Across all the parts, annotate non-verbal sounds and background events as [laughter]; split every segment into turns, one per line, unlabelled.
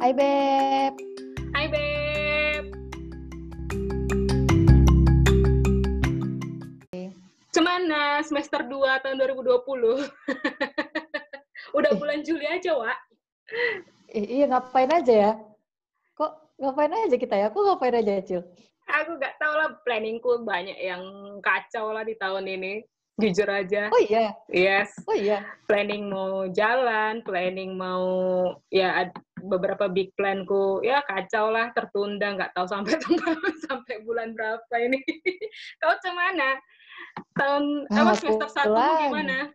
Hai Beb.
Hai Beb. Cemana semester 2 tahun 2020? [laughs] Udah bulan Juli aja, Wak.
I iya, ngapain aja ya? Kok ngapain aja kita ya? Kok ngapain aja, Cil?
Aku gak tau lah, planningku banyak yang kacau lah di tahun ini. Jujur aja.
Oh iya?
Yes.
Oh iya?
Planning mau jalan, planning mau, ya beberapa big planku, ya kacau lah, tertunda, nggak tahu sampai [laughs] sampai bulan berapa ini. [laughs] Kau cemana? Tahun
Nah,
apa semester satu gimana?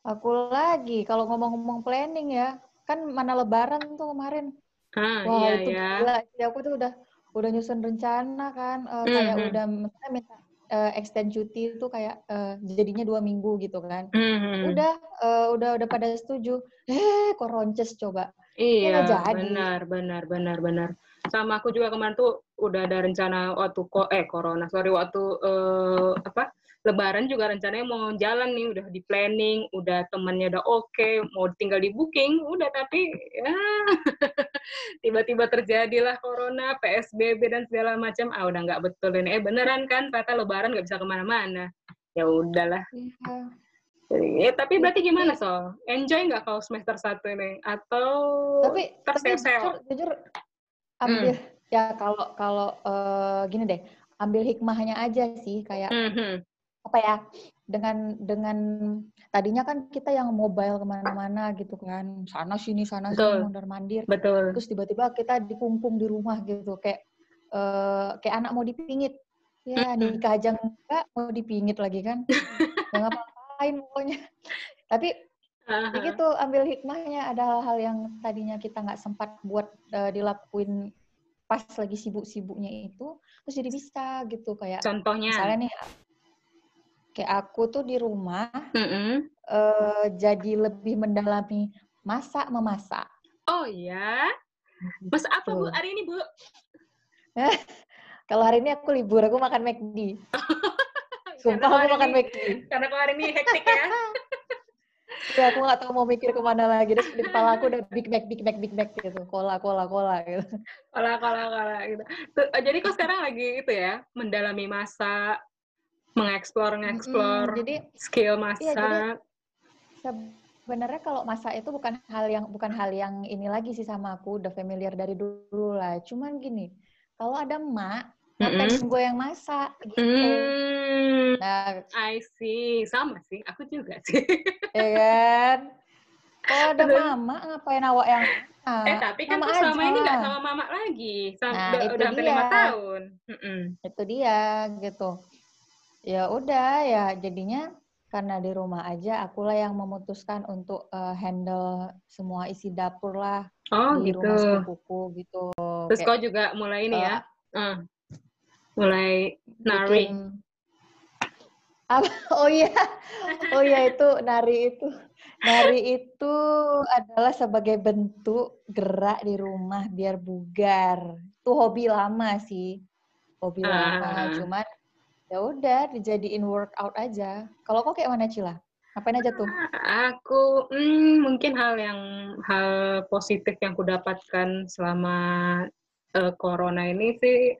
Aku lagi, kalau ngomong-ngomong planning ya, kan mana lebaran tuh kemarin.
Ah,
Wah,
iya
itu
ya.
gila. Aku tuh udah udah nyusun rencana kan, eh, kayak
Mhm.
udah misalnya minta eh, extend cuti itu kayak eh, jadinya dua minggu gitu kan.
Mhm.
Udah, eh, udah udah pada setuju. Eh, kok ronces coba.
Iya,
jadi.
benar, benar, benar, benar. Sama aku juga kemarin tuh udah ada rencana waktu ko eh corona, sorry waktu eh, apa Lebaran juga rencananya mau jalan nih, udah di planning, udah temennya udah oke, mau tinggal di booking, udah tapi ya [laughs] tiba-tiba terjadilah corona, PSBB dan segala macam. Ah udah nggak betul ini. Eh beneran kan, kata Lebaran nggak bisa ke mana-mana. Ya udahlah.
Iya.
Ya, tapi berarti gimana so? Enjoy nggak kau semester satu ini? Atau
Tapi tapi jujur, jujur ambil ya kalau kalau eh, gini deh, ambil hikmahnya aja sih kayak
Mhm.
apa ya dengan dengan tadinya kan kita yang mobile ke mana-mana gitu kan sana sini sana
Betul.
sini mondar mandir
Betul.
terus tiba-tiba kita dikungkung di rumah gitu kayak eh, kayak anak mau dipingit ya
Mm-mm.
nikah aja enggak mau dipingit lagi kan [laughs] ya ngapa-ngapain pokoknya [laughs] tapi
Aha.
ya gitu ambil hikmahnya ada hal-hal yang tadinya kita nggak sempat buat eh, dilakuin pas lagi sibuk-sibuknya itu terus jadi bisa gitu kayak
Contohnya.
misalnya nih kayak aku tuh di rumah
Mm-mm.
eh, jadi lebih mendalami masak memasak.
Oh ya. Mas apa Bu
Gitu.
hari ini Bu? [laughs]
Kalau hari ini aku libur, aku makan McD. [laughs] Sumpah aku makan
ini-
McD.
Karena hari ini hektik ya. [laughs]
Ya, aku nggak tahu mau mikir ke mana lagi. Terus di kepala aku udah Big Mac, Big Mac, Big Mac gitu. Cola, cola, cola gitu.
Kola kola kola gitu. Tuh, eh, jadi kau sekarang lagi itu ya, mendalami masak, mengeksplor mengeksplor
Mm-mm, jadi
skill
iya,
masak.
jadi sebenarnya kalau masak itu bukan hal yang bukan hal yang ini lagi sih sama aku udah familiar dari dulu lah. Cuman gini, kalau ada emak,
Mm-mm.
gue yang masak gitu.
Hmm,
Nah,
I see. Sama sih, aku juga sih. [laughs]
ya kan? Kalau ada
Terus?
mama, ngapain awak yang
eh tapi kan
Sama
kau selama ini nggak
aja.
sama mama lagi. Sam-
Nah,
udah,
itu
udah hampir lima
dia.
tahun. Mm-mm.
Itu dia gitu. Ya udah ya jadinya karena di rumah aja akulah yang memutuskan untuk eh, handle semua isi dapur lah
Oh
di
gitu.
rumah sepupuku gitu.
Terus
Kayak,
kau juga mulai ini
eh,
ya, eh, mulai nari.
Oh iya, oh iya itu nari itu, nari itu adalah sebagai bentuk gerak di rumah biar bugar. Itu hobi lama sih, hobi lama.
Ah.
Cuman ya udah dijadiin workout aja. Kalau kok kayak mana Cila? Ngapain aja tuh?
Aku hmm, mungkin hal yang hal positif yang ku dapatkan selama eh, corona ini sih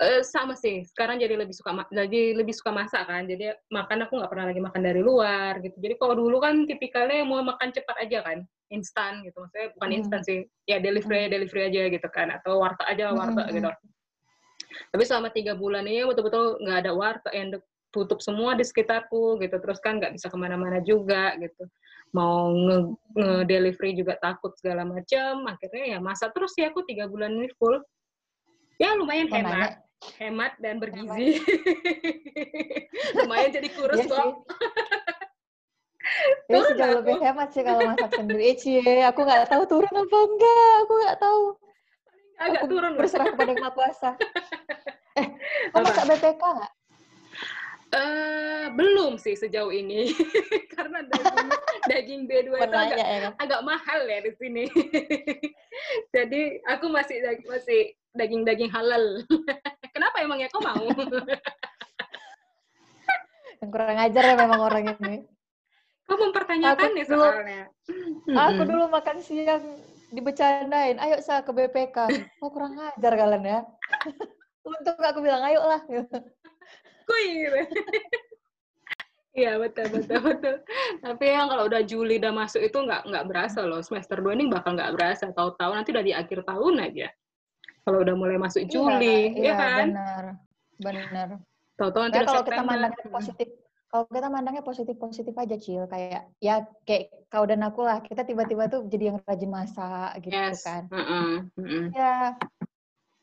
eh, sama sih. Sekarang jadi lebih suka jadi lebih suka masak kan. Jadi makan aku nggak pernah lagi makan dari luar gitu. Jadi kalau dulu kan tipikalnya mau makan cepat aja kan, instan gitu. Maksudnya bukan
Hmm.
instan sih, ya delivery aja delivery aja gitu kan, atau warteg aja warteg
Hmm,
gitu. Tapi selama tiga bulan ini betul-betul nggak ada warteg yang tutup semua di sekitarku gitu. Terus kan nggak bisa ke mana-mana juga gitu. Mau nge, delivery juga takut segala macam. Akhirnya ya masa terus sih aku tiga bulan ini full. Ya lumayan hemat? Hemat dan bergizi. [laughs] lumayan jadi kurus
Iya
kok.
Ini
Turun
sih lebih hemat sih kalau masak sendiri. Eh, Cie, aku nggak tahu turun apa enggak. Aku nggak tahu.
Agak
aku
turun loh.
berserah kepada yang maha kuasa. [laughs] Eh,
Apa?
masak BPK nggak?
Eh, belum sih sejauh ini [laughs] karena daging daging B2 itu agak
ya
agak mahal ya di sini. Jadi aku masih masih daging-daging halal. Kenapa emangnya kau mau? [laughs]
Yang kurang ajar ya memang orang ini.
kau mempertanyakan
Aku
nih
dulu-
soalnya.
Aku dulu makan siang dibecandain, ayo sa ke BPK. Oh kurang ajar kalian ya. [laughs] Untuk aku bilang ayo lah. [laughs]
Kuy. Iya betul betul betul. Tapi yang kalau udah Juli udah masuk itu nggak nggak berasa loh semester 2 ini bakal nggak berasa. Tahu-tahu nanti udah di akhir tahun aja. Kalau udah mulai masuk iya, Juli,
iya, ya kan? Benar, benar.
Tahu-tahu nanti
nah, kalau kita mandangnya positif, kalau kita mandangnya positif positif aja cil kayak ya kayak kau dan aku lah kita tiba-tiba tuh jadi yang rajin masak gitu yes. kan. Mm -mm. Mm -mm. Ya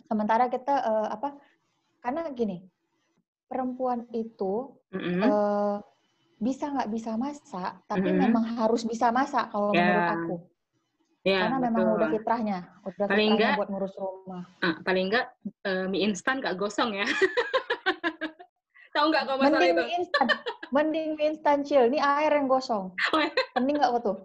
sementara kita uh, apa? Karena gini perempuan itu mm -hmm. uh, bisa nggak bisa masak, tapi mm-hmm. memang harus bisa masak kalau yeah. menurut aku. Yeah, Karena betul. memang udah fitrahnya, udah paling fitrahnya enggak, buat ngurus rumah.
Uh, paling enggak uh, mie instan nggak gosong ya. [laughs] Tahu nggak kalau masalah
Mending
itu?
Mie instan. Mending mie instan chill. Ini air yang gosong. [laughs] Mending nggak kok tuh?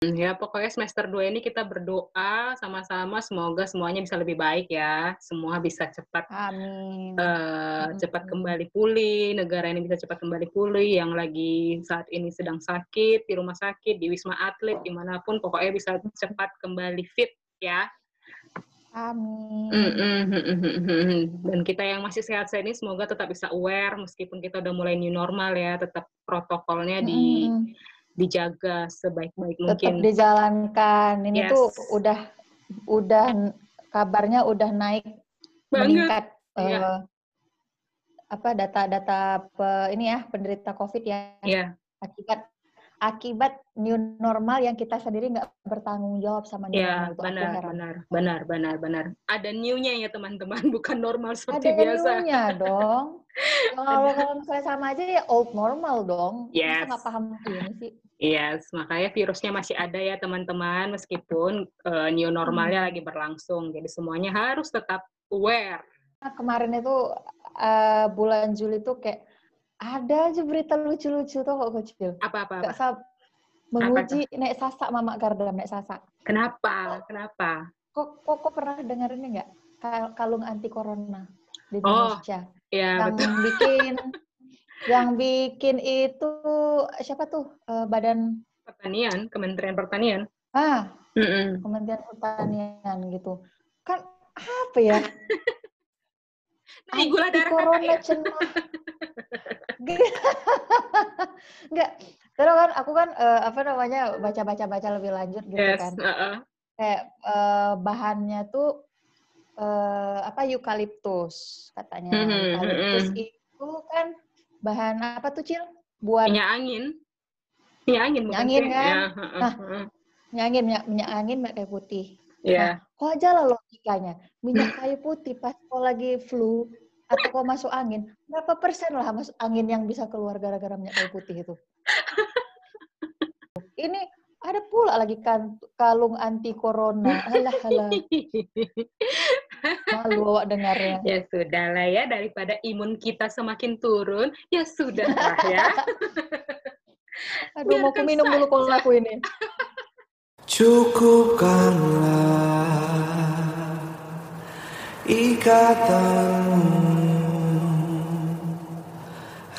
Ya, pokoknya semester 2 ini kita berdoa sama-sama semoga semuanya bisa lebih baik ya. Semua bisa cepat
Amin.
Uh, cepat kembali pulih, negara ini bisa cepat kembali pulih yang lagi saat ini sedang sakit di rumah sakit, di Wisma Atlet, di mana pun pokoknya bisa cepat kembali fit ya.
Amin.
Dan kita yang masih sehat-sehat ini semoga tetap bisa aware meskipun kita udah mulai new normal ya, tetap protokolnya di dijaga sebaik-baik mungkin.
Tetap dijalankan. Ini yes. tuh udah udah kabarnya udah naik Banget. meningkat ya. uh, apa data-data ini ya penderita COVID ya.
Yeah.
Akibat akibat new normal yang kita sendiri nggak bertanggung jawab sama new
ya,
normal
itu. Benar, benar, benar, benar, benar. Ada new-nya ya teman-teman, [laughs] bukan normal seperti
Ada
biasa.
Ada new-nya dong. [laughs] kalau kalau misalnya sama aja ya old normal dong.
Yes.
nggak paham ini sih.
Yes, makanya virusnya masih ada ya teman-teman, meskipun uh, new normalnya hmm. lagi berlangsung. Jadi semuanya harus tetap aware.
Nah, kemarin itu uh, bulan Juli tuh kayak ada aja berita lucu-lucu tuh kok kecil.
Apa-apa?
Gak sab menguji naik sasak Mama Garda naik sasak.
Kenapa? Kenapa?
Kok, kok, kok pernah dengar ini nggak? Kalung anti corona di oh, Indonesia.
Oh, ya,
yang betul. [laughs] bikin yang bikin itu siapa tuh? Uh, badan
Pertanian, Kementerian Pertanian.
Ah, mm -mm. Kementerian Pertanian gitu. Kan apa ya? [laughs]
Nah, gula darah
corona ya? Enggak. [laughs] Terus kan aku kan uh, apa namanya baca-baca baca lebih lanjut gitu yes, kan. Uh -uh. Kayak uh, bahannya tuh uh, apa eukaliptus katanya. Mm -hmm, eukaliptus mm -hmm. itu kan bahan apa tuh Cil?
Buat minyak angin. Minyak angin
minyak angin kan. Ya, uh, uh, nah, minyak angin minyak, minyak angin minyak kayu putih.
Iya. Yeah.
Nah, kok aja lah logikanya. Minyak kayu putih pas kau lagi flu atau kau masuk angin, berapa persen lah masuk angin yang bisa keluar gara-gara minyak kayu putih itu? [laughs] Ini ada pula lagi kan kalung anti corona. Alah, alah. [laughs] Malu awak dengarnya.
Ya sudah lah ya, daripada imun kita semakin turun, ya sudah lah ya. [laughs]
Aduh, Biarkan mau aku minum dulu kalau aku ini.
Cukupkanlah ikatanmu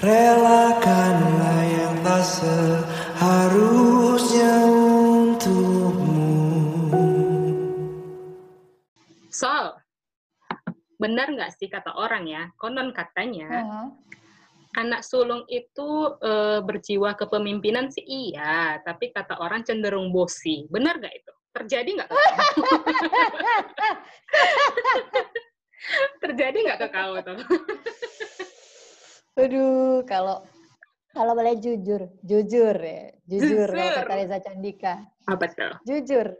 Relakanlah yang tak seharusnya untukmu
Sol, benar nggak sih kata orang ya, konon katanya, uh -huh. anak sulung itu e, berjiwa kepemimpinan sih iya, tapi kata orang cenderung bosi. Benar nggak itu? Terjadi nggak? [laughs] [laughs] Terjadi nggak ke kau tuh? [laughs]
Aduh, kalau kalau boleh jujur, jujur ya, jujur, jujur. kalau kata Reza Candika.
Apa tuh?
Jujur.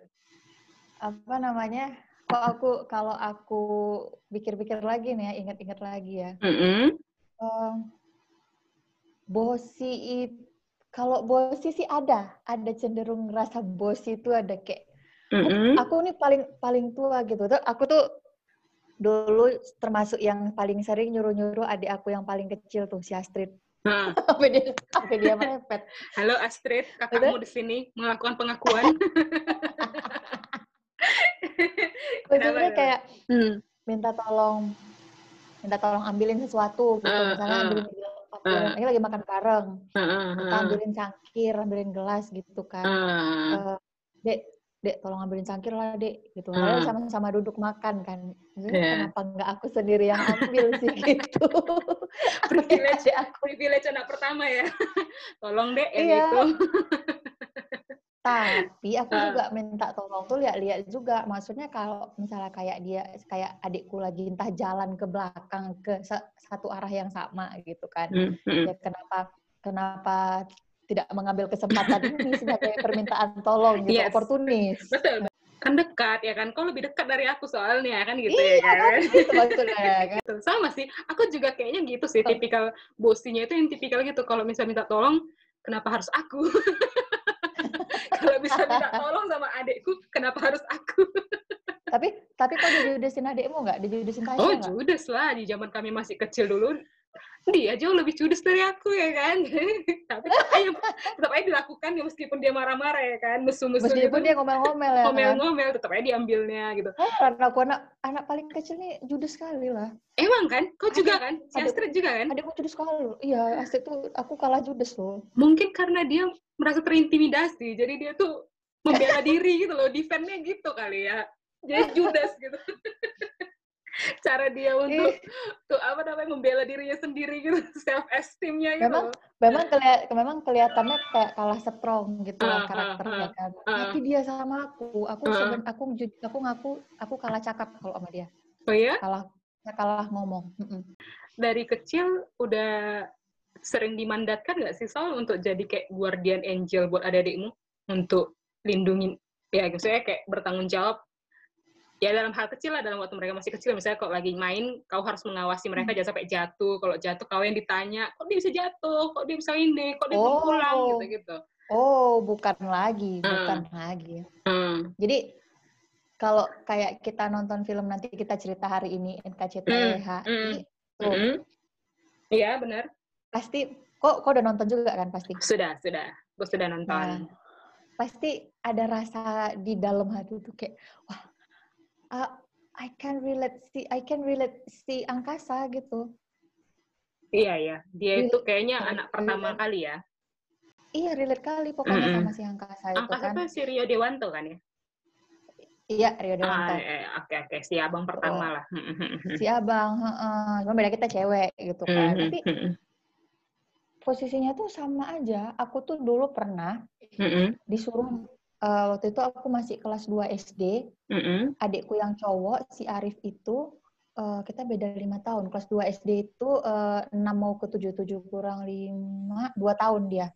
Apa namanya? Kok aku kalau aku pikir-pikir lagi nih ya, ingat-ingat lagi ya.
Mm -hmm.
um, bosi itu kalau bosi sih ada, ada cenderung rasa bosi itu ada kayak mm -hmm. aku, nih paling paling tua gitu. Aku tuh dulu termasuk yang paling sering nyuruh-nyuruh adik aku yang paling kecil tuh si Astrid. [laughs] Sampai dia sampai dia merepet.
Halo Astrid, kakakmu di sini melakukan pengakuan. [laughs]
Maksudnya kayak hmm. minta tolong minta tolong ambilin sesuatu gitu. Uh, Misalnya uh, ambilin ambilin, uh, ini lagi makan bareng. Uh, uh, uh, ambilin cangkir, ambilin gelas gitu kan. Uh, uh, dek, dek tolong ambilin cangkir lah dek gitu
Hmm.
Sama-sama duduk makan kan Maksudnya
Iya.
kenapa nggak aku sendiri yang ambil sih [laughs] gitu [laughs]
Privilege.
Aku
Privilege anak pertama ya. [laughs] Tolong deh yang
Iya.
itu.
tapi aku
Ah.
juga minta tolong tuh lihat-lihat juga maksudnya kalau misalnya kayak dia kayak adikku lagi entah jalan ke belakang ke sa- satu arah yang sama gitu kan
Hmm, hmm.
ya kenapa kenapa tidak mengambil kesempatan ini sebagai permintaan tolong gitu
Yes.
oportunis
Betul. Kan dekat ya kan. Kau lebih dekat dari aku soalnya kan gitu
Iya,
ya kan.
itu maksudnya [laughs] kan
Gitu. Sama sih. Aku juga kayaknya gitu sih. Tipikal bosinya itu yang tipikal gitu. Kalau misalnya minta tolong, kenapa harus aku? [laughs] Kalau bisa minta tolong sama adekku, kenapa harus aku?
tapi tapi kok dijudesin adikmu nggak dijudesin Tasya
Oh, judes lah. Di zaman kami masih kecil dulu, dia jauh lebih judes dari aku ya kan. [laughs] Tapi tetap aja, tetap aja dilakukan ya meskipun dia marah-marah ya kan. Musuh-musuh
meskipun
gitu.
dia ngomel-ngomel ya kan
ngomel-ngomel, tetap aja diambilnya gitu.
Heran aku anak anak paling kecil nih judes sekali lah
Emang kan? Kau juga kan? Si Astrid juga kan?
adikku judes sekali iya Astrid tuh aku kalah judes loh
Mungkin karena dia merasa terintimidasi, jadi dia tuh membela diri gitu loh, defend-nya gitu kali ya. Jadi judes gitu. [laughs] [laughs] Cara dia untuk tuh apa namanya membela dirinya sendiri gitu, [laughs] self esteem-nya gitu.
Memang memang kelihat memang kelihatannya kayak kalah strong gitu
Ah,
karakternya
ah,
kan.
ah.
Tapi dia sama aku, aku
Ah.
seben, aku aku ngaku aku kalah cakap kalau sama dia.
Oh ya,
Kalah kalah ngomong. Mm-mm.
dari kecil udah sering dimandatkan nggak sih Sol untuk jadi kayak guardian angel buat adik-adikmu untuk lindungin ya maksudnya kayak bertanggung jawab ya dalam hal kecil lah dalam waktu mereka masih kecil misalnya kalau lagi main kau harus mengawasi mereka jangan sampai jatuh kalau jatuh kau yang ditanya kok dia bisa jatuh kok dia bisa ini kok dia belum
Oh.
pulang gitu gitu
Oh, bukan lagi,
Ah.
bukan lagi.
hmm.
Jadi kalau kayak kita nonton film nanti kita cerita hari ini NKCTHI
mm.
tuh
Mm-mm. iya benar
pasti kok kok udah nonton juga kan pasti.
sudah sudah gue sudah nonton
Nah, pasti ada rasa di dalam hati tuh kayak wah uh, I can relate si I can relate si angkasa gitu.
iya iya dia
Relate-
itu kayaknya anak pertama
relate.
kali ya
Iya relate kali pokoknya
Mm-mm.
sama si angkasa itu
angkasa
kan.
tuh si Rio Dewanto kan ya
Iya Rio Dewanto.
Ah, eh, oke oke si abang pertama lah.
Si abang, heeh. Cuma beda kita cewek gitu kan.
Mhm,
Tapi
mhm,
posisinya tuh sama aja. Aku tuh dulu pernah
mhm,
disuruh eh, waktu itu aku masih kelas 2 SD.
mhm.
adikku yang cowok si Arif itu eh, kita beda lima tahun kelas 2 SD itu eh, 6 mau ke 7 7 kurang 5 2 tahun dia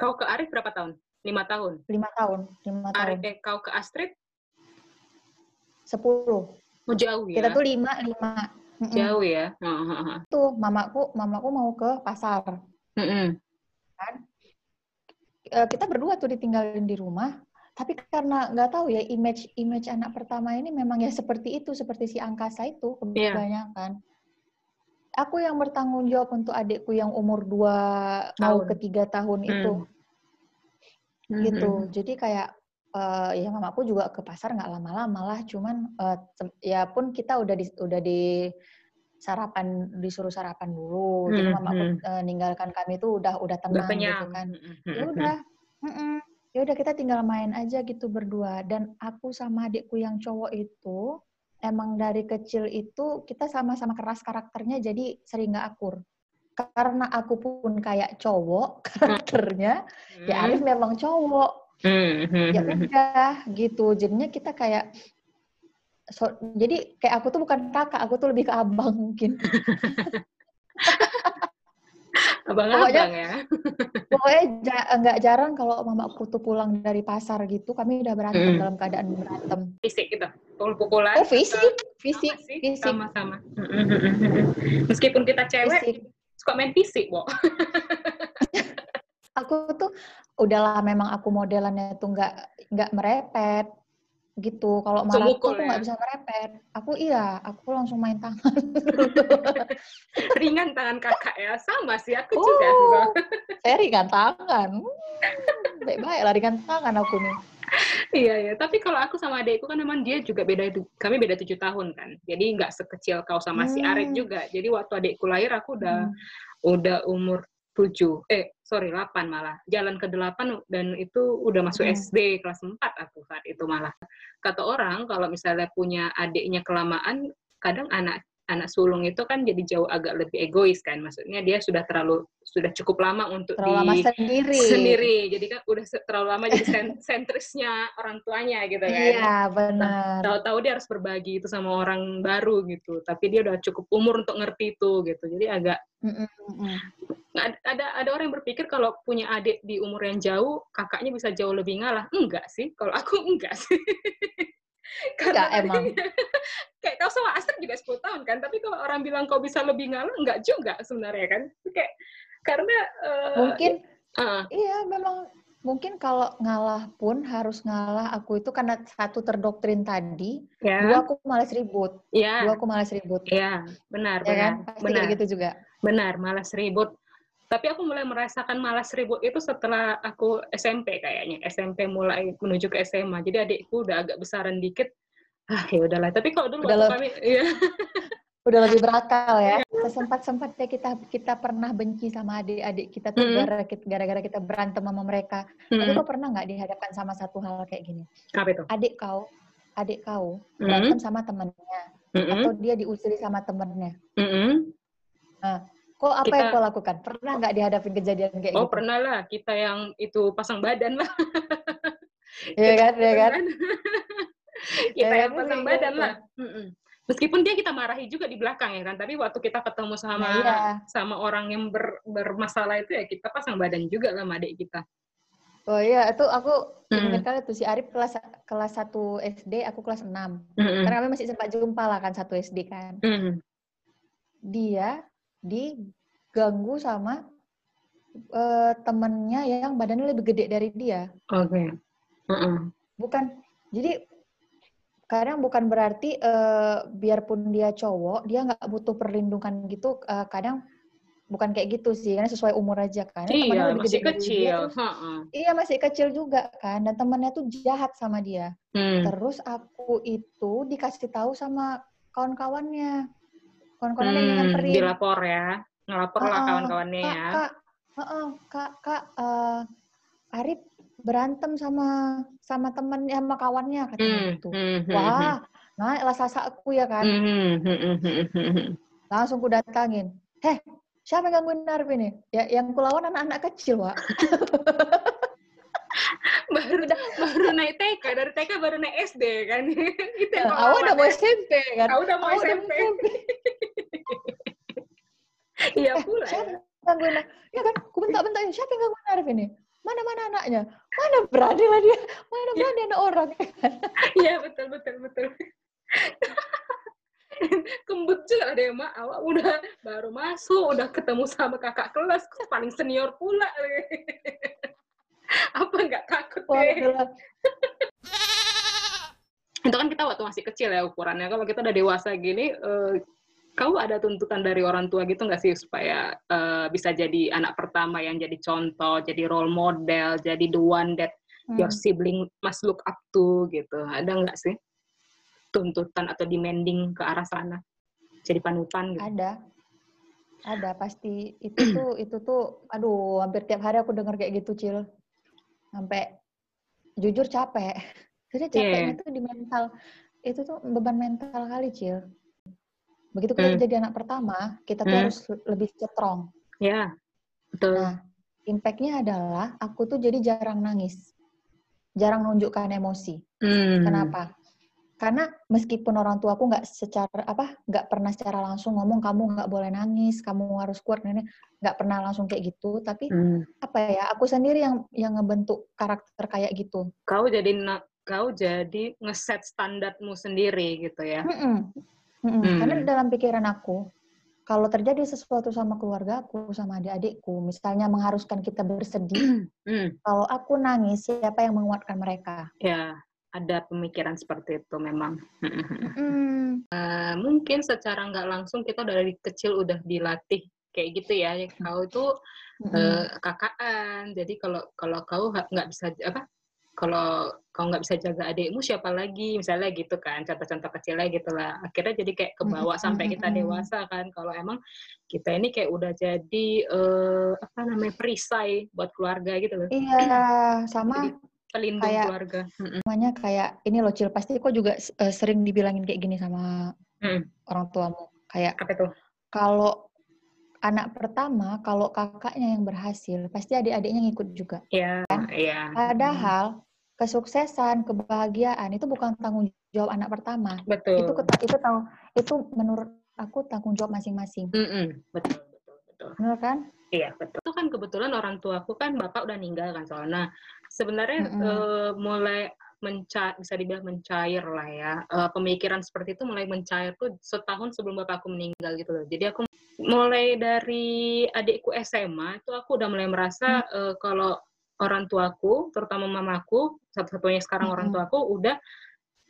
Kau ke Arif berapa tahun? Lima tahun.
5 tahun 5 tahun
Arif, eh, kau ke Astrid
10
mau jauh ya?
kita tuh 5 5
jauh ya. Heeh, heeh.
tuh mamaku mamaku mau ke pasar
Mhm.
Eh, kita berdua tuh ditinggalin di rumah tapi karena nggak tahu ya image image anak pertama ini memang ya seperti itu seperti si angkasa itu
Iya.
kebanyakan aku yang bertanggung jawab untuk adikku yang umur 2 mau
Tahun.
ke tiga tahun itu
Mhm.
gitu. Jadi kayak eh, ya mamaku juga ke pasar nggak lama-lama lah, cuman tem- ya pun kita udah di udah di sarapan disuruh sarapan dulu. Jadi
Hmm,
mamaku
hmm.
eh, ninggalkan kami tuh udah udah tenang gitu kan.
Mhm,
Ya udah, mm-mm. Ya udah kita tinggal main aja gitu berdua. Dan aku sama adikku yang cowok itu emang dari kecil itu kita sama-sama keras karakternya, jadi sering nggak akur. Karena aku pun kayak cowok [laughs] karakternya, ya Arif memang cowok.
Mhm,
ya udah gitu. Jadinya kita kayak so, jadi kayak aku tuh bukan kakak aku tuh lebih ke abang mungkin [laughs]
Abang-abang ya. [laughs]
pokoknya ja- nggak jarang kalau mamaku tuh pulang dari pasar gitu kami udah berantem
Mm.
dalam keadaan berantem
Fisik gitu. Pukul-pukulan.
oh fisik fisik
Sama sih,
fisik
Sama-sama. [laughs] Meskipun kita cewek,
fisik
suka main fisik, Bo. [laughs]
aku tuh udahlah memang aku modelannya tuh nggak nggak merepet gitu kalau marah aku
ya?
nggak bisa merepet aku iya aku langsung main tangan [laughs]
Ringan tangan kakak ya. Sama sih, aku
Oh.
juga.
Saya ringan tangan Hmm, baik-baik lah ringan tangan aku nih
Iya ya, tapi kalau aku sama adekku kan memang dia juga beda, kami beda tujuh tahun kan. Jadi nggak sekecil kau sama si Arif
Hmm.
juga. Jadi waktu adekku lahir aku udah
Hmm.
udah umur tujuh. Eh sorry delapan malah. Jalan ke delapan dan itu udah masuk
Hmm.
SD kelas 4 aku saat itu malah. Kata orang kalau misalnya punya adiknya kelamaan kadang anak anak sulung itu kan jadi jauh agak lebih egois kan. Maksudnya dia sudah terlalu sudah cukup lama untuk
Terlalu lama
di
sendiri.
sendiri. Jadi kan udah terlalu lama jadi sen- [laughs] sentrisnya orang tuanya gitu kan.
Iya, benar.
tahu-tahu dia harus berbagi itu sama orang baru gitu. Tapi dia udah cukup umur untuk ngerti itu gitu. Jadi agak ada ada ada orang yang berpikir kalau punya adik di umur yang jauh kakaknya bisa jauh lebih ngalah. Enggak sih. Kalau aku [laughs] enggak sih [laughs]
Enggak, emang. [laughs]
kayak kau sama Astrid juga 10 tahun kan tapi kalau orang bilang kau bisa lebih ngalah enggak juga sebenarnya kan kayak karena eh,
Mungkin
ah,
iya memang mungkin kalau ngalah pun harus ngalah aku itu karena satu terdoktrin tadi,
ya
dua aku malas ribut.
ya
Dua aku malas ribut.
ya benar
Ya kan?
benar
Pasti
benar
gitu juga.
benar malas ribut tapi aku mulai merasakan malas ribut itu setelah aku SMP kayaknya SMP mulai menuju ke SMA jadi adikku udah agak besaran dikit ah ya udahlah tapi kalau dulu
Udah
waktu kami [laughs] iya
Udah lebih berakal ya. Sempat-sempatnya kita kita pernah benci sama adik-adik kita tuh
Mm.
gara- gara-gara kita berantem sama mereka. Tapi
Hmm,
kau pernah nggak dihadapkan sama satu hal kayak gini?
apa itu
Adik kau, adik kau
Hmm,
berantem sama temennya,
mm-mm,
atau dia diusiri sama temennya.
mm-mm.
Kok apa yang
Kita-
kau lakukan? Pernah nggak dihadapin kejadian kayak
oh
gitu?
pernah lah kita yang itu pasang badan lah
Iya kan, [laughs] iya kan?
kita
Ya
yang
kan,
pasang
kayak
badan lah Mm-mm. meskipun dia kita marahi juga di belakang ya kan tapi waktu kita ketemu sama
Nah, iya.
sama orang yang ber- bermasalah itu ya kita pasang badan juga lah sama adik kita
Oh iya, itu aku
Hmm.
kali tuh si Arif kelas kelas 1 SD, aku kelas 6.
Mm-mm.
Karena kami masih sempat jumpa lah kan satu SD kan.
Mm.
Dia diganggu sama eh, temennya yang badannya lebih gede dari dia.
Oke. Heeh.
Bukan, jadi kadang bukan berarti eh, biarpun dia cowok, dia nggak butuh perlindungan gitu. eh, kadang bukan kayak gitu sih, karena sesuai umur aja kan.
Iya,
lebih
masih
gede dari dia,
kecil.
terus-
Heeh.
Iya masih kecil juga kan, dan temannya tuh jahat sama dia.
Hmm.
Terus aku itu dikasih tahu sama kawan-kawannya. Kawan-kawannya yang
Hmm,
nyamperin.
dilapor ya. Ngelapor lah kawan-kawannya ya.
kak, heeh, kak, kak, eh, Arif berantem sama sama temennya sama kawannya katanya
Hmm,
gitu.
hmm, hmm,
Wah, naiklah sasaku ya kan.
hmm, hmm, hmm, hmm, hmm, hmm, hmm.
Langsung ku datangin. Heh, siapa yang gangguin Arif ini? Ya, yang kulawan anak-anak kecil, Wak. [laughs]
baru baru naik TK dari TK baru naik SD kan [laughs] itu yang
Aku udah mau SMP kan.
Aku udah mau
Aku udah
SMP. Iya pula ya.
Siapa yang gangguin Arif? Ya kan, ku bentak-bentakin, siapa yang gangguin Arif ini? Mana-mana anaknya? Mana berani lah dia? Mana berani anak orang? [laughs]
iya betul betul betul [laughs] kembut juga ada yang mak awak udah baru masuk udah ketemu sama kakak kelas paling senior pula [laughs] apa nggak takut deh
lah.
itu kan kita waktu masih kecil ya ukurannya kalau kita udah dewasa gini eh, kau ada tuntutan dari orang tua gitu nggak sih supaya eh, bisa jadi anak pertama yang jadi contoh jadi role model jadi the one that your
Hmm.
sibling must look up to gitu ada nggak sih tuntutan atau demanding ke arah sana jadi panutan gitu
Ada. Ada pasti itu tuh [clears throat] itu tuh aduh hampir tiap hari aku dengar kayak gitu Cil. Sampai jujur capek. [laughs] Jadi capeknya tuh di mental. Itu tuh beban mental kali Cil. Begitu kita
Hmm.
jadi anak pertama, kita tuh
Hmm.
harus lebih strong.
ya betul
Nah, impact-nya adalah aku tuh jadi jarang nangis. Jarang nunjukkan emosi.
Hmm.
Kenapa? Karena meskipun orang tua aku nggak secara apa nggak pernah secara langsung ngomong kamu nggak boleh nangis, kamu harus kuat nenek nggak pernah langsung kayak gitu, tapi
Hmm.
apa ya aku sendiri yang yang ngebentuk karakter kayak gitu.
kau jadi kau jadi ngeset standarmu sendiri gitu ya
Mm-mm. Mm-mm.
Hmm.
Karena dalam pikiran aku kalau terjadi sesuatu sama keluarga aku sama adik-adikku, misalnya mengharuskan kita bersedih,
Hmm.
kalau aku nangis siapa yang menguatkan mereka?
ya ada pemikiran seperti itu memang [laughs]
Mm.
Eh, mungkin secara nggak langsung kita dari kecil udah dilatih kayak gitu ya kau itu
Mm-mm.
eh, kakaan jadi kalau kalau kau nggak bisa apa kalau kau nggak bisa jaga adikmu siapa lagi? Misalnya gitu kan contoh-contoh kecilnya gitu lah. Akhirnya jadi kayak kebawa sampai kita dewasa kan. Kalau emang kita ini kayak udah jadi eh, apa namanya perisai buat keluarga gitu loh.
Iya, sama
Jadi pelindung
kayak-
keluarga.
Namanya kayak ini loh Cil, pasti kok juga eh, sering dibilangin kayak gini sama
Mm.
orang tuamu. Kayak
apa tuh?
kalau anak pertama, kalau kakaknya yang berhasil, pasti adik-adiknya ngikut juga.
ya ya
Padahal kesuksesan, kebahagiaan itu bukan tanggung jawab anak pertama.
betul
Itu itu tahu itu menurut aku tanggung jawab masing-masing.
Mm-mm. betul betul betul
Benar kan?
Iya betul. Itu kan kebetulan orang tuaku kan bapak udah meninggal kan soalnya. Sebenarnya
Mm-mm.
eh, mulai mencair bisa dibilang mencair lah ya. Eh, pemikiran seperti itu mulai mencair tuh setahun sebelum bapakku meninggal gitu loh. Jadi aku mulai dari adikku SMA itu aku udah mulai merasa eh, kalau orang tuaku, terutama mamaku, satu-satunya sekarang orang
Mm-mm.
tuaku udah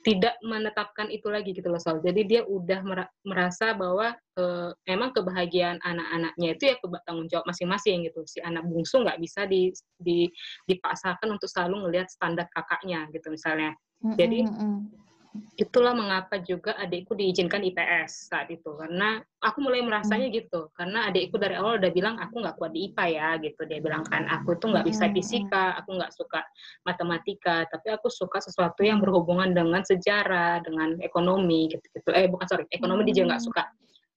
tidak menetapkan itu lagi gitu loh Sol. Jadi dia udah mera- merasa bahwa eh, memang kebahagiaan anak-anaknya itu ya tanggung jawab masing-masing gitu. Si anak bungsu nggak bisa di, di- dipaksakan untuk selalu ngelihat standar kakaknya gitu misalnya. Jadi,
Mm-mm, mm-mm.
Itulah mengapa juga adikku diizinkan IPS saat itu. Karena aku mulai merasanya gitu. Karena adikku dari awal udah bilang aku nggak kuat di IPA ya gitu. Dia bilang kan aku tuh nggak bisa
Mm-mm,
fisika aku nggak suka matematika. Tapi aku suka sesuatu yang berhubungan dengan sejarah dengan ekonomi gitu gitu eh bukan sorry ekonomi dia nggak
Hmm.
suka.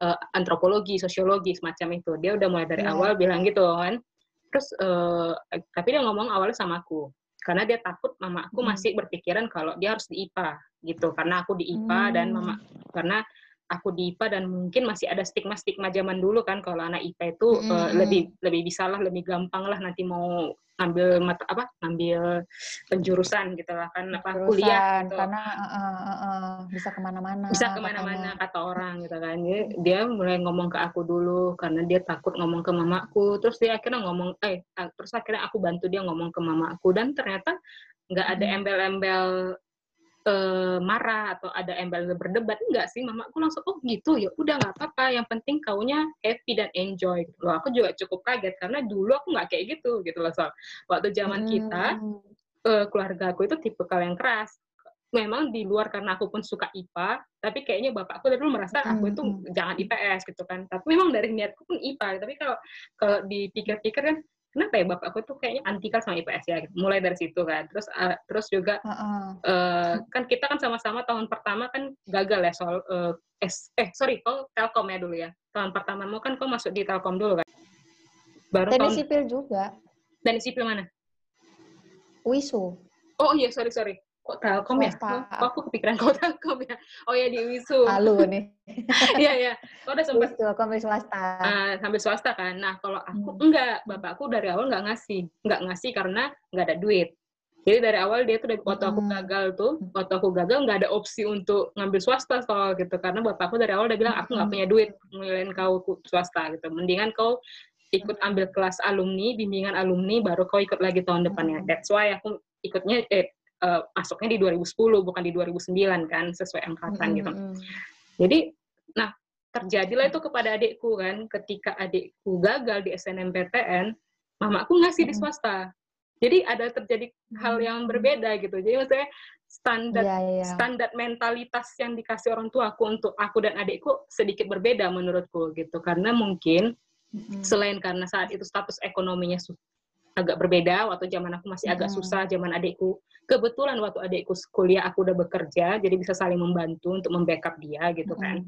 Eh, antropologi sosiologi semacam itu. Dia udah mulai dari
Iya.
awal bilang gitu kan. Terus eh, tapi dia ngomong awalnya sama aku karena dia takut mama aku
Hmm.
masih berpikiran kalau dia harus di IPA gitu karena aku di IPA dan
Hmm.
mama karena aku di IPA dan mungkin masih ada stigma-stigma zaman dulu kan kalau anak IPA itu
Mm-mm.
eh, lebih lebih bisa lah lebih gampang lah nanti mau ngambil mata apa ngambil penjurusan gitu lah kan apa kuliah
Jurusan,
gitu
karena uh, uh, uh, uh, bisa ke mana-mana.
bisa ke mana-mana
katanya.
kata orang gitu kan dia, dia mulai ngomong ke aku dulu karena dia takut ngomong ke mamaku terus dia akhirnya ngomong eh terus akhirnya aku bantu dia ngomong ke mamaku dan ternyata nggak ada
Hmm.
embel-embel eh, marah atau ada embel-embel berdebat enggak sih mamaku langsung oh gitu ya udah nggak apa-apa yang penting kaunya happy dan enjoy gitu loh aku juga cukup kaget karena dulu aku nggak kayak gitu gitu loh soal waktu zaman kita
Hmm.
eh, keluarga aku itu tipe yang keras. Memang di luar karena aku pun suka IPA, tapi kayaknya bapakku dari dulu merasa aku itu
Mm,
jangan IPS gitu kan. Tapi memang dari niatku pun IPA. Tapi kalau kalau dipikir-pikir kan, kenapa ya bapakku tuh kayaknya antikal sama IPS ya? Gitu. Mulai dari situ kan. Terus eh, terus juga
Uh, uh.
eh, kan kita kan sama-sama tahun pertama kan gagal ya soal eh, S, eh sorry kau Telkom ya dulu ya. Tahun pertamamu kan kau masuk di Telkom dulu kan. Baru
Teknik
tahun
sipil juga.
dan sipil mana?
Wisu.
Oh iya, sorry sorry. Kok Telkom ya?
Swasta.
Kok aku kepikiran kok Telkom ya? Oh ya di Wisu.
Halu nih. [laughs]
Iya iya. Kok udah sempat
komisi swasta.
uh, sambil swasta kan? Nah kalau aku
Hmm.
enggak, bapakku dari awal nggak ngasih, nggak ngasih karena nggak ada duit. Jadi dari awal dia tuh dari waktu aku
Hmm.
gagal tuh, waktu aku gagal nggak ada opsi untuk ngambil swasta soal gitu karena bapakku dari awal udah bilang aku nggak
Hmm.
punya duit milihin kau ku- swasta gitu. Mendingan kau ikut ambil kelas alumni, bimbingan alumni, baru kau ikut lagi tahun depannya.
Hmm.
That's why aku ikutnya eh, eh, masuknya di 2010 bukan di 2009 kan sesuai angkatan
Mm,
gitu.
mm, mm.
Jadi, nah terjadilah itu kepada adikku kan, ketika adikku gagal di SNMPTN, mamaku ngasih di swasta. Jadi ada terjadi hal yang berbeda gitu. Jadi maksudnya standar
Iya, iya.
standar mentalitas yang dikasih orang tuaku untuk aku dan adikku sedikit berbeda menurutku gitu. Karena mungkin
Mm,
selain karena saat itu status ekonominya agak berbeda. Waktu zaman aku masih agak susah zaman adikku. Kebetulan waktu adikku kuliah aku udah bekerja jadi bisa saling membantu untuk membackup dia gitu kan.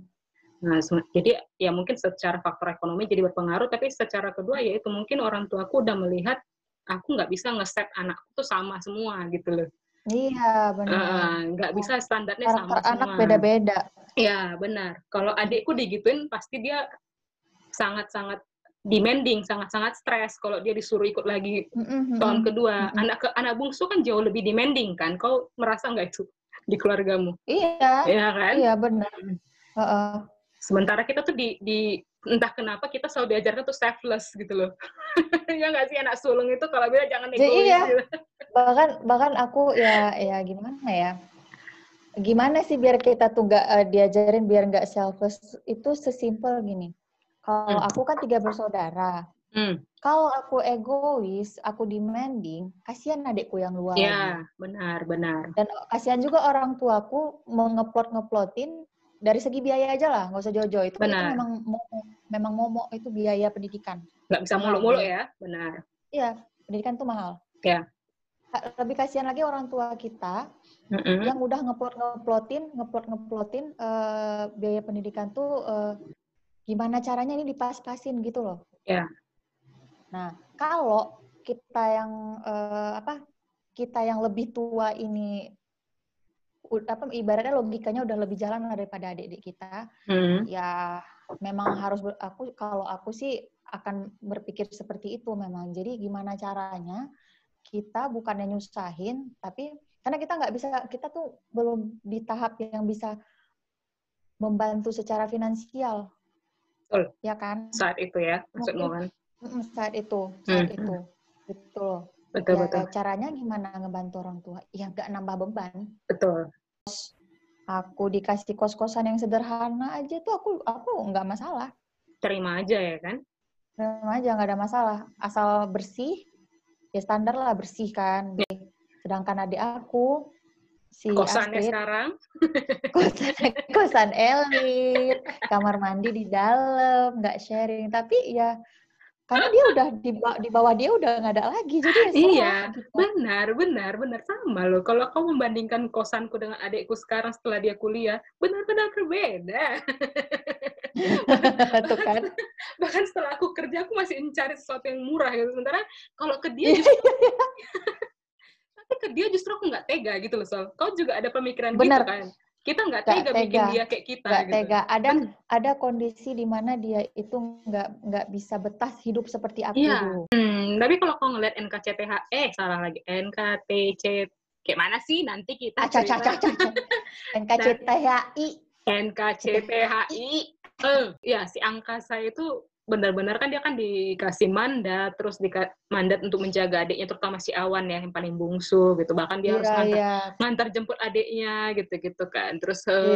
Nah jadi ya mungkin secara faktor ekonomi jadi berpengaruh tapi secara kedua ya itu mungkin orang tuaku udah melihat aku nggak bisa ngeset anakku tuh sama semua gitu loh.
Iya, benar.
Nggak bisa standarnya sama
Karakter anak
semua.
beda-beda.
Ya, benar. Kalau adikku digituin pasti dia sangat-sangat demanding, sangat-sangat stres kalau dia disuruh ikut lagi
Mm, mm, mm,
tahun
mm.
kedua.
Mm-mm.
Anak ke anak bungsu kan jauh lebih demanding kan? Kau merasa nggak itu di keluargamu?
Iya,
Ya kan?
iya benar. Heeh.
Sementara kita tuh di, di entah kenapa kita selalu diajarkan tuh selfless gitu loh. [laughs] ya nggak sih anak sulung itu kalau bilang jangan
Jadi
egois.
iya.
gitu.
bahkan bahkan aku ya ya gimana ya gimana sih biar kita tuh nggak eh, diajarin biar nggak selfish itu sesimpel gini kalau
Hmm.
aku kan tiga bersaudara
Hmm.
Kalau aku egois, aku demanding, kasihan adikku yang luar.
Ya, benar, benar.
Dan kasihan juga orang tuaku mau ngeplot ngeplotin dari segi biaya aja lah, nggak usah jauh-jauh. Itu, itu
Benar.
memang momo- memang momok itu biaya pendidikan.
Nggak bisa mulu-mulu
ya.
benar.
Iya, pendidikan tuh mahal.
Ya.
Ka- Lebih kasihan lagi orang tua kita
Mm-mm.
yang udah ngeplot ngeplotin, ngeplot ngeplotin eh, biaya pendidikan tuh eh, gimana caranya ini dipas-pasin gitu loh.
Ya.
Nah, kalau kita yang eh, apa? Kita yang lebih tua ini apa ibaratnya logikanya udah lebih jalan daripada adik-adik kita,
Hmm.
ya memang harus ber- aku kalau aku sih akan berpikir seperti itu memang. Jadi gimana caranya kita bukannya nyusahin, tapi karena kita nggak bisa, kita tuh belum di tahap yang bisa membantu secara finansial,
Betul.
ya kan?
Saat itu ya, maksudmu kan.
Saat itu, saat
Hmm,
itu, loh.
Betul,
ya,
betul.
caranya gimana ngebantu orang tua? Ya nggak nambah beban.
Betul.
Aku dikasih kos-kosan yang sederhana aja tuh aku aku nggak masalah.
Terima aja ya kan.
Memang aja nggak ada masalah. Asal bersih, ya standar lah bersih kan. Sedangkan adik aku, si
Kosannya
Astrid,
sekarang. [laughs]
kosan, kosan elit, kamar mandi di dalam, nggak sharing. Tapi ya, karena dia udah di, di bawah dia udah nggak ada lagi. Jadi ya
Iya,
gitu.
Benar, benar, benar. Sama loh. Kalau kau membandingkan kosanku dengan adikku sekarang setelah dia kuliah, benar-benar berbeda. [laughs]
Tuh kan. [laughs]
Bahkan setelah aku kerja, aku masih mencari sesuatu yang murah gitu. Sementara kalau ke dia
Iya.
Tapi ke dia justru aku nggak tega gitu loh, Sol. Kau juga ada pemikiran
Benar.
gitu kan? Kita nggak
Nggak
tega, bikin
tega.
dia kayak kita
nggak
gitu.
tega. Ada
Benar.
ada kondisi di mana dia itu nggak nggak bisa betah hidup seperti aku
Iya.
dulu.
Hmm, tapi kalau kau ngeliat NKCTH, eh salah lagi, NKTC, kayak mana sih nanti kita
aca
cerita.
aca aca. [laughs] NKCTHI.
NKCTHI. Eh, ya si angkasa itu benar-benar kan dia kan dikasih mandat, terus dikasih mandat untuk menjaga adiknya, terutama si Awan ya yang paling bungsu gitu. Bahkan dia harus
Iya
ngantar,
iya
ngantar jemput adiknya gitu-gitu kan. Terus eh,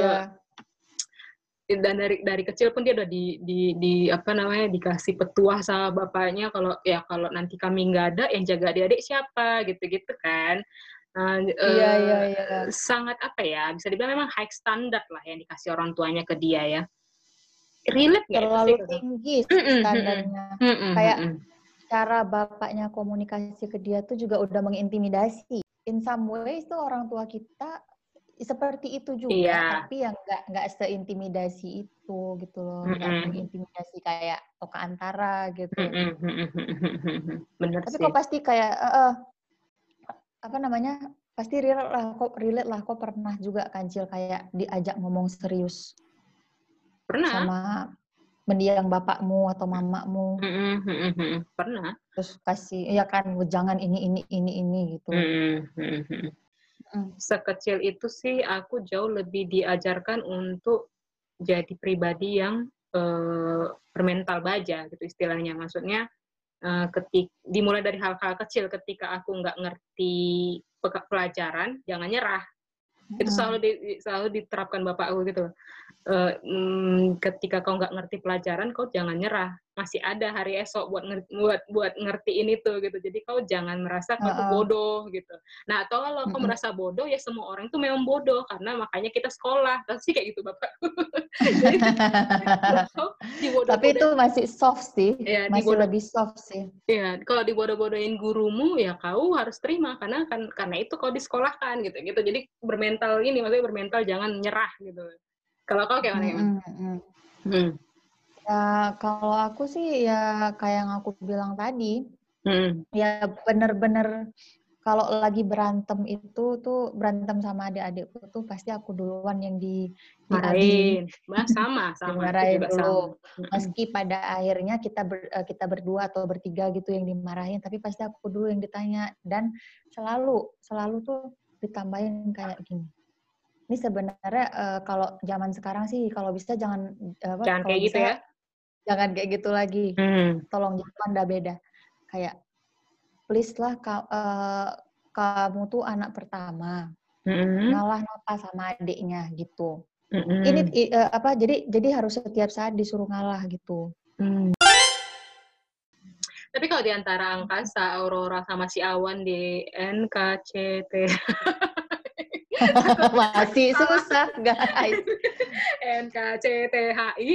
iya.
dan dari dari kecil pun dia udah di, di, di apa namanya dikasih petuah sama bapaknya kalau ya kalau nanti kami nggak ada yang jaga adik-adik siapa gitu-gitu kan. Nah,
Iya iya iya.
sangat apa ya bisa dibilang memang high standard lah yang dikasih orang tuanya ke dia ya relate
Terlalu
sih
tinggi standarnya.
Mm-mm,
Kayak cara bapaknya komunikasi ke dia tuh juga udah mengintimidasi. In some ways tuh orang tua kita seperti itu juga,
Iya.
tapi yang nggak nggak seintimidasi itu gitu loh, nggak
Mm-mm.
mengintimidasi kayak Toka Antara gitu.
Mm-mm, mm-mm. bener
Tapi
sih
kok pasti kayak eh, eh, apa namanya? Pasti relate lah, kok relate lah, kok pernah juga kancil kayak diajak ngomong serius
pernah?
Sama mendiang bapakmu atau mamamu,
pernah.
Terus kasih ya kan jangan ini ini ini ini gitu.
Sekecil itu sih aku jauh lebih diajarkan untuk jadi pribadi yang eh, bermental baja gitu istilahnya. Maksudnya eh, ketik dimulai dari hal-hal kecil ketika aku nggak ngerti pe- pelajaran jangan nyerah itu
Mm.
selalu di- selalu diterapkan bapak aku gitu loh. Mm, ketika kau nggak ngerti pelajaran kau jangan nyerah masih ada hari esok buat ngerti, buat buat ngertiin itu gitu jadi kau jangan merasa kau tuh bodoh gitu nah atau kalau kau merasa bodoh ya semua orang tuh memang bodoh karena makanya kita sekolah pasti kayak gitu bapak [laughs] jadi [laughs] dibodoh
Tapi itu masih soft sih,
Iya,
masih
dibodoh-
lebih soft sih.
Ya, kalau dibodoh-bodohin gurumu ya kau harus terima karena kan karena itu kau disekolahkan gitu gitu. Jadi bermental ini maksudnya bermental jangan nyerah gitu. Kalau kau kayak mana? Iman?
Mm, mm, mm.
Hmm.
Ya kalau aku sih ya kayak yang aku bilang tadi,
Hmm.
ya bener-bener kalau lagi berantem itu tuh berantem sama adik-adikku tuh pasti aku duluan yang di.
Marahin. Bah, sama, [laughs] sama.
Dimarahin dulu.
sama.
Meski pada akhirnya kita ber- eh, kita berdua atau bertiga gitu yang dimarahin, tapi pasti aku dulu yang ditanya dan selalu selalu tuh ditambahin kayak gini. Ini sebenarnya eh, kalau zaman sekarang sih kalau bisa jangan apa,
Jangan
kalau
kayak gitu
bisa
ya.
Jangan kayak gitu lagi.
Hmm.
Tolong jangan dah beda. Kayak please lah ka- eh, kamu tuh anak pertama,
Mm-mm.
ngalah apa sama adiknya gitu.
Mm-mm.
Ini i- eh, apa jadi jadi harus setiap saat disuruh ngalah gitu.
Hmm. Tapi kalau di antara angkasa, Aurora sama si Awan di NKCT. [laughs] [laughs]
Masih susah, guys.
NKCTHI,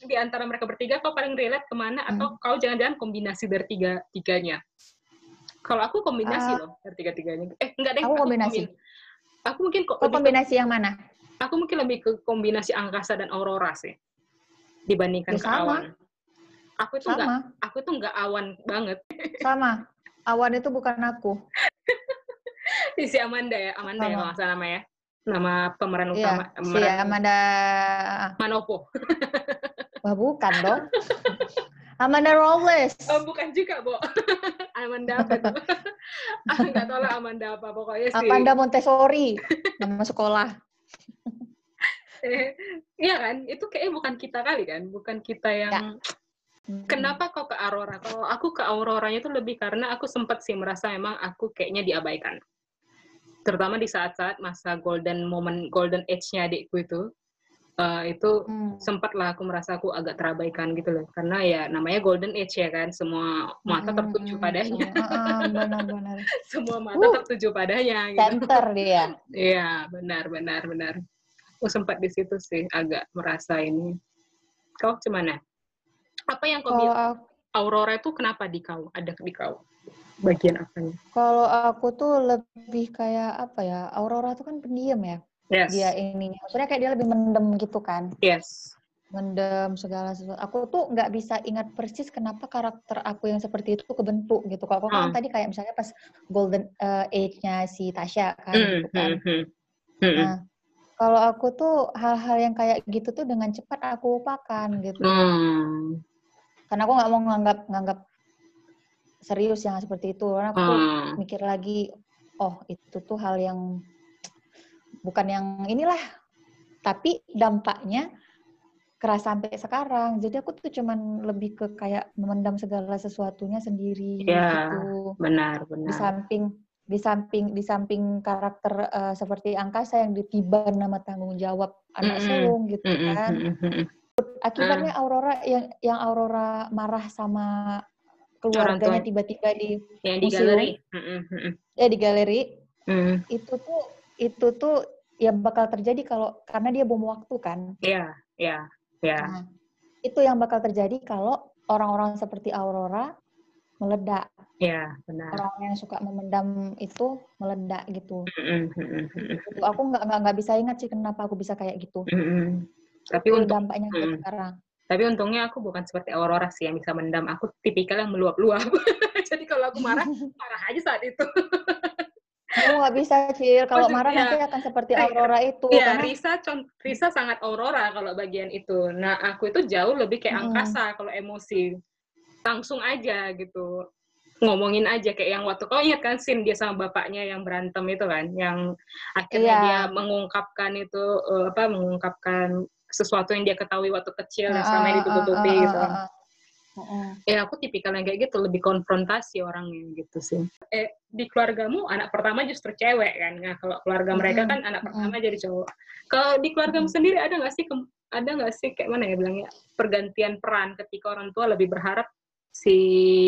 di antara mereka bertiga kau paling relate ke mana atau kau jangan-jangan kombinasi dari tiga tiganya? Kalau aku kombinasi
Ah.
loh dari tiga tiganya. Eh enggak deh.
Aku kombinasi.
kombin- Aku mungkin kok ke-
kombinasi yang mana?
aku mungkin lebih ke kombinasi angkasa dan aurora sih dibandingkan
Ya,
ke
sama.
awan. Aku itu enggak, aku tuh enggak awan banget.
sama. Awan itu bukan aku. [laughs] [laughs]
si Amanda ya, Amanda ya nggak salah nama ya. Nama pemeran
Iya,
utama,
si
pemeran
Amanda.
Manopo. [laughs]
Wah, bukan dong. Amanda Robles.
Oh, bukan juga, Bo. [laughs] Amanda apa tuh? ah, nggak tahu lah Amanda apa pokoknya sih.
Amanda Montessori. Nama sekolah.
Eh, Iya kan? Itu kayaknya bukan kita kali kan? Bukan kita yang
Ya. [tsk]
Kenapa kok ke Aurora? Kalau aku ke Auroranya itu lebih karena aku sempat sih merasa memang aku kayaknya diabaikan. Terutama di saat-saat masa golden moment, golden age-nya adikku itu. eh, itu
Hmm.
sempat lah aku merasa aku agak terabaikan gitu loh. Karena ya namanya golden age ya kan, semua mata
Mm-mm,
tertuju
mm-mm.
padanya.
Ah, ah, Benar-benar. [laughs]
semua mata
Uh.
tertuju padanya gitu.
Center dia. [laughs]
Iya, benar, benar, benar. Aku sempat di situ sih agak merasa ini. Kau gimana? Apa yang kau
Kalau
bilang? Aurora itu kenapa di kau? Ada di kau? Bagian apanya?
kalau aku tuh lebih kayak apa ya? Aurora tuh kan pendiam ya.
Yes.
Dia ininya. Maksudnya kayak dia lebih mendem gitu kan.
Yes.
mendem segala sesuatu. Aku tuh nggak bisa ingat persis kenapa karakter aku yang seperti itu kebentuk gitu. Kalau aku kan
Hmm.
tadi kayak misalnya pas golden uh, age-nya si Tasya kan
Hmm,
gitu kan.
hmm, hmm. Hmm,
Nah, kalau aku tuh hal-hal yang kayak gitu tuh dengan cepat aku lupakan gitu.
hmm,
Karena aku nggak mau nganggap nganggap serius yang seperti itu. Karena aku
hmm.
mikir lagi, oh itu tuh hal yang bukan yang inilah. Tapi dampaknya keras sampai sekarang. Jadi aku tuh cuman lebih ke kayak memendam segala sesuatunya sendiri
Ya,
gitu.
Benar,
Di
benar.
samping di samping di samping karakter eh, seperti angkasa yang ditiban nama tanggung jawab anak
Mm-mm.
sulung gitu
Hmm, hmm,
kan.
hmm, hmm, hmm.
Akibatnya Aurora yang yang Aurora marah sama keluarganya tiba-tiba di
Yang di
Museum.
galeri. Hmm, hmm,
ya di galeri
hmm.
itu tuh itu tuh ya bakal terjadi kalau karena dia bom waktu kan.
Ya, ya, ya.
Nah, itu yang bakal terjadi kalau orang-orang seperti Aurora meledak.
Ya, benar.
Orang yang suka memendam itu meledak gitu.
Hmm,
Gitu. Aku nggak nggak bisa ingat sih kenapa aku bisa kayak gitu.
hmm. Tapi
Itu
untuk
dampaknya
Mm.
sekarang.
Tapi untungnya aku bukan seperti Aurora sih yang bisa mendam. Aku tipikal yang meluap-luap. [laughs] Jadi kalau aku marah, marah aja saat itu.
Kamu nggak bisa, Cil. Kalau marah
ya.
nanti akan seperti
Eh,
Aurora itu.
Iya,
karena
Risa, Risa sangat Aurora kalau bagian itu. Nah, aku itu jauh lebih kayak angkasa kalau emosi. Langsung aja gitu. Ngomongin aja kayak yang waktu kau ingat kan scene dia sama bapaknya yang berantem itu kan, yang akhirnya
Iya.
dia mengungkapkan itu eh, apa mengungkapkan sesuatu yang dia ketahui waktu kecil yang selama ini
Ah, ah,
ditutupi
ah,
gitu.
ah. Mm-mm.
Ya aku tipikal yang kayak gitu, lebih konfrontasi orangnya gitu sih. Eh di keluargamu anak pertama justru cewek kan? Nah kalau keluarga mereka kan anak pertama jadi cowok. Kalau di keluargamu sendiri ada nggak sih ada nggak sih kayak mana ya bilangnya pergantian peran ketika orang tua lebih berharap si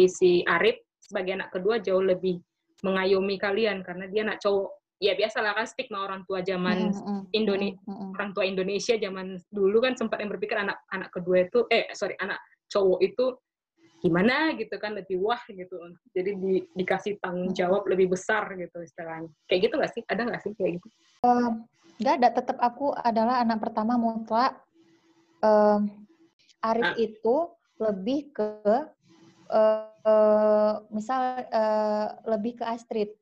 si Arif sebagai anak kedua jauh lebih mengayomi kalian karena dia anak cowok. Ya biasalah kan stigma orang tua zaman
Mm-mm,
Indone-
mm-mm, mm-mm.
orang tua Indonesia zaman dulu kan sempat yang berpikir anak anak kedua itu eh sorry anak cowok itu gimana gitu kan lebih wah gitu jadi di, dikasih tanggung jawab lebih besar gitu istilahnya kayak gitu nggak sih ada nggak sih kayak gitu
Nggak ada, tetap aku adalah anak pertama mutlak. Em, Arif
Ah.
itu lebih ke, eh, eh, misal eh, lebih ke Astrid.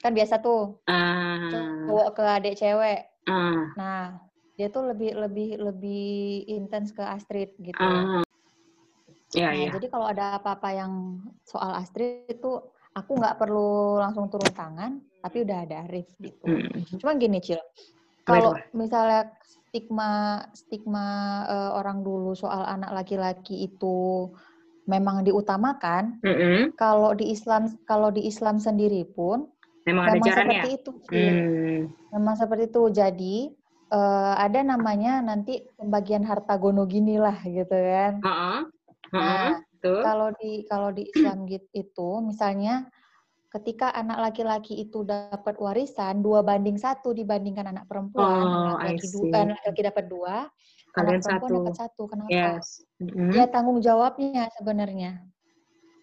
Kan biasa tuh,
ah
cowok ke adik cewek.
ah
Nah, dia tuh lebih lebih lebih intens ke Astrid gitu.
ah ya
Nah,
ya
jadi kalau ada apa-apa yang soal Astrid itu aku nggak perlu langsung turun tangan, tapi udah ada Arif gitu.
Hmm.
Cuma gini, Cil. Kalau misalnya stigma stigma eh, orang dulu soal anak laki-laki itu memang diutamakan,
Mm-mm.
kalau di Islam kalau di Islam sendiri pun
memang ada caranya
seperti itu.
Hmm.
Memang seperti itu. Jadi eh, ada namanya nanti pembagian harta gono gini lah gitu kan.
Ah, ah. Ah,
Nah,
Betul.
kalau di kalau di Islam gitu itu misalnya ketika anak laki-laki itu dapat warisan dua banding satu dibandingkan anak perempuan
Oh,
anak dua anak laki dapat dua
Kalian
anak perempuan
satu.
dapat satu kenapa
Yes. Mm-mm.
dia tanggung jawabnya sebenarnya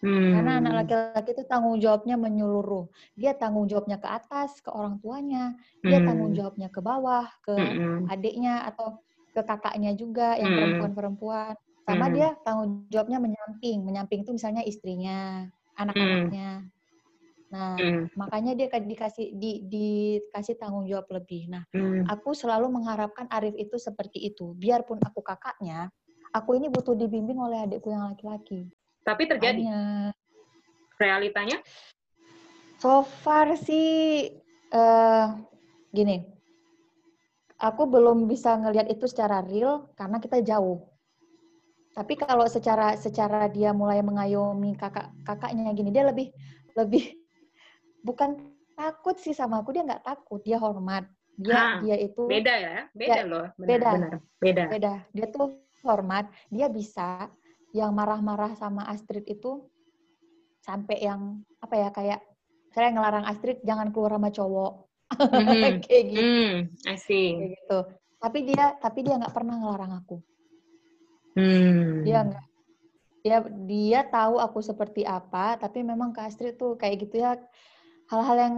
Hmm.
karena anak laki-laki itu tanggung jawabnya menyeluruh dia tanggung jawabnya ke atas ke orang tuanya dia
Hmm.
tanggung jawabnya ke bawah ke
Mm-mm.
adiknya atau ke kakaknya juga yang
Mm-mm.
perempuan-perempuan sama
Mm.
dia tanggung jawabnya menyamping menyamping itu misalnya istrinya anak-anaknya nah
Mm.
makanya dia dikasih di, dikasih tanggung jawab lebih nah
Mm.
aku selalu mengharapkan Arif itu seperti itu biarpun aku kakaknya aku ini butuh dibimbing oleh adikku yang laki-laki
Tapi terjadi. Realitanya.
so far sih eh gini. Aku belum bisa ngelihat itu secara real karena kita jauh. Tapi kalau secara secara dia mulai mengayomi kakak kakaknya gini dia lebih lebih [laughs] bukan takut sih sama aku. Dia nggak takut dia hormat. Dia
Hah,
dia itu
Beda ya, beda
Ya,
loh. Benar,
beda.
Benar, beda.
beda. Dia tuh hormat. Dia bisa yang marah-marah sama Astrid itu sampai yang apa ya kayak saya ngelarang Astrid jangan keluar sama cowok
Mhm. [laughs]
kayak gitu
see.
kayak gitu tapi dia tapi dia nggak pernah ngelarang aku
Hmm.
dia nggak dia dia tahu aku seperti apa tapi memang ke Astrid tuh kayak gitu ya hal-hal yang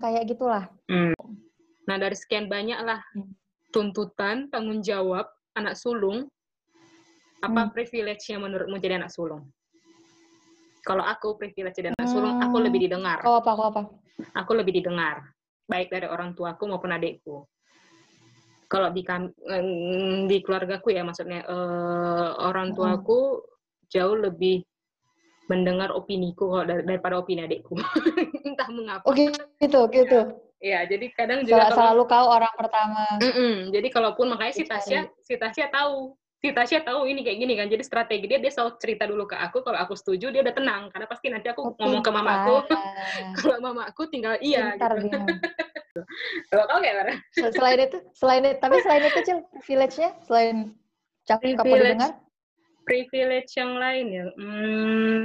kayak gitulah
Nah, dari sekian banyak lah
Hmm.
tuntutan, tanggung jawab anak sulung, apa
Hmm.
privilege-nya menurutmu jadi anak sulung? Kalau aku privilege jadi anak sulung, aku
Hmm.
lebih didengar.
kau apa kau apa
Aku lebih didengar, baik dari orang tuaku maupun adikku. Kalau di di keluargaku ya, maksudnya eh, orang
Mm-mm.
tuaku jauh lebih mendengar opiniku kalau dar- daripada opini adikku. [laughs] Entah mengapa.
oh gitu gitu
Ya, jadi kadang juga
Sel-
kalau
selalu kau orang pertama
Mm-mm. Jadi kalaupun makanya si
Dicari.
Tasya, si Tasya tahu, si Tasya tahu ini kayak gini kan. Jadi strategi dia dia selalu cerita dulu ke aku. Kalau aku setuju dia udah tenang karena pasti nanti aku
Oh,
ngomong ke mamaku. [laughs] Kalau mamaku tinggal iya.
Pintar
Gitu.
dia.
Kalau [laughs] kau kayak mana?
Se- Selain itu, selain itu, tapi selain itu Cil, privilege-nya selain
Privilege.
didengar?
Privilege yang lain ya. Hmm.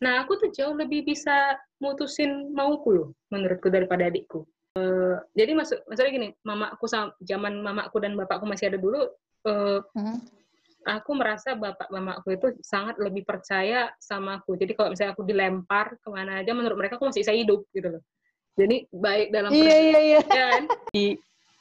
Nah aku tuh jauh lebih bisa mutusin mauku loh, menurutku daripada adikku. Eh, jadi maksud maksudnya gini, mamaku sama zaman mamaku dan bapakku masih ada dulu. Eh,
Hmm.
aku merasa bapak mamaku itu sangat lebih percaya sama aku. Jadi kalau misalnya aku dilempar ke mana aja, menurut mereka aku masih bisa hidup gitu loh. Jadi baik dalam
Iya iya iya.
kan, di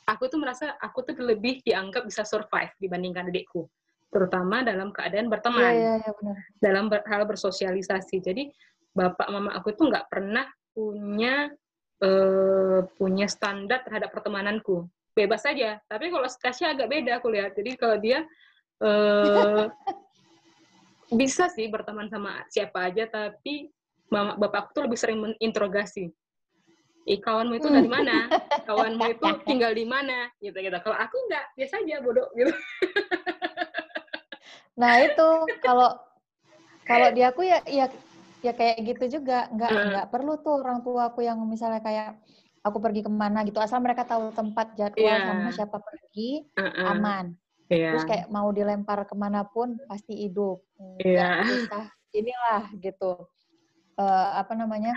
aku tuh merasa aku tuh lebih dianggap bisa survive dibandingkan adikku, terutama dalam keadaan
Iya
berteman,
iya iya benar.
dalam ber- hal bersosialisasi. Jadi bapak mama aku tuh nggak pernah punya eh, punya standar terhadap pertemananku. Bebas saja. Tapi kalau Tasya agak beda aku lihat. Jadi kalau dia [laughs] eh, bisa sih berteman sama siapa aja, tapi mama bapakku tuh lebih sering menginterogasi. Eh, kawanmu itu dari mana? Kawanmu itu tinggal di mana? Gitu gitu. Kalau aku nggak, biasa aja bodoh gitu. [laughs]
Nah itu kalau kalau di aku ya ya ya kayak gitu juga nggak
Hmm.
nggak perlu tuh orang tua aku yang misalnya kayak aku pergi ke mana gitu asal mereka tahu tempat jadwal
Iya.
sama siapa pergi
Heeh.
aman
Iya.
terus kayak mau dilempar ke mana pun pasti hidup
Iya.
usah inilah gitu Eh, apa namanya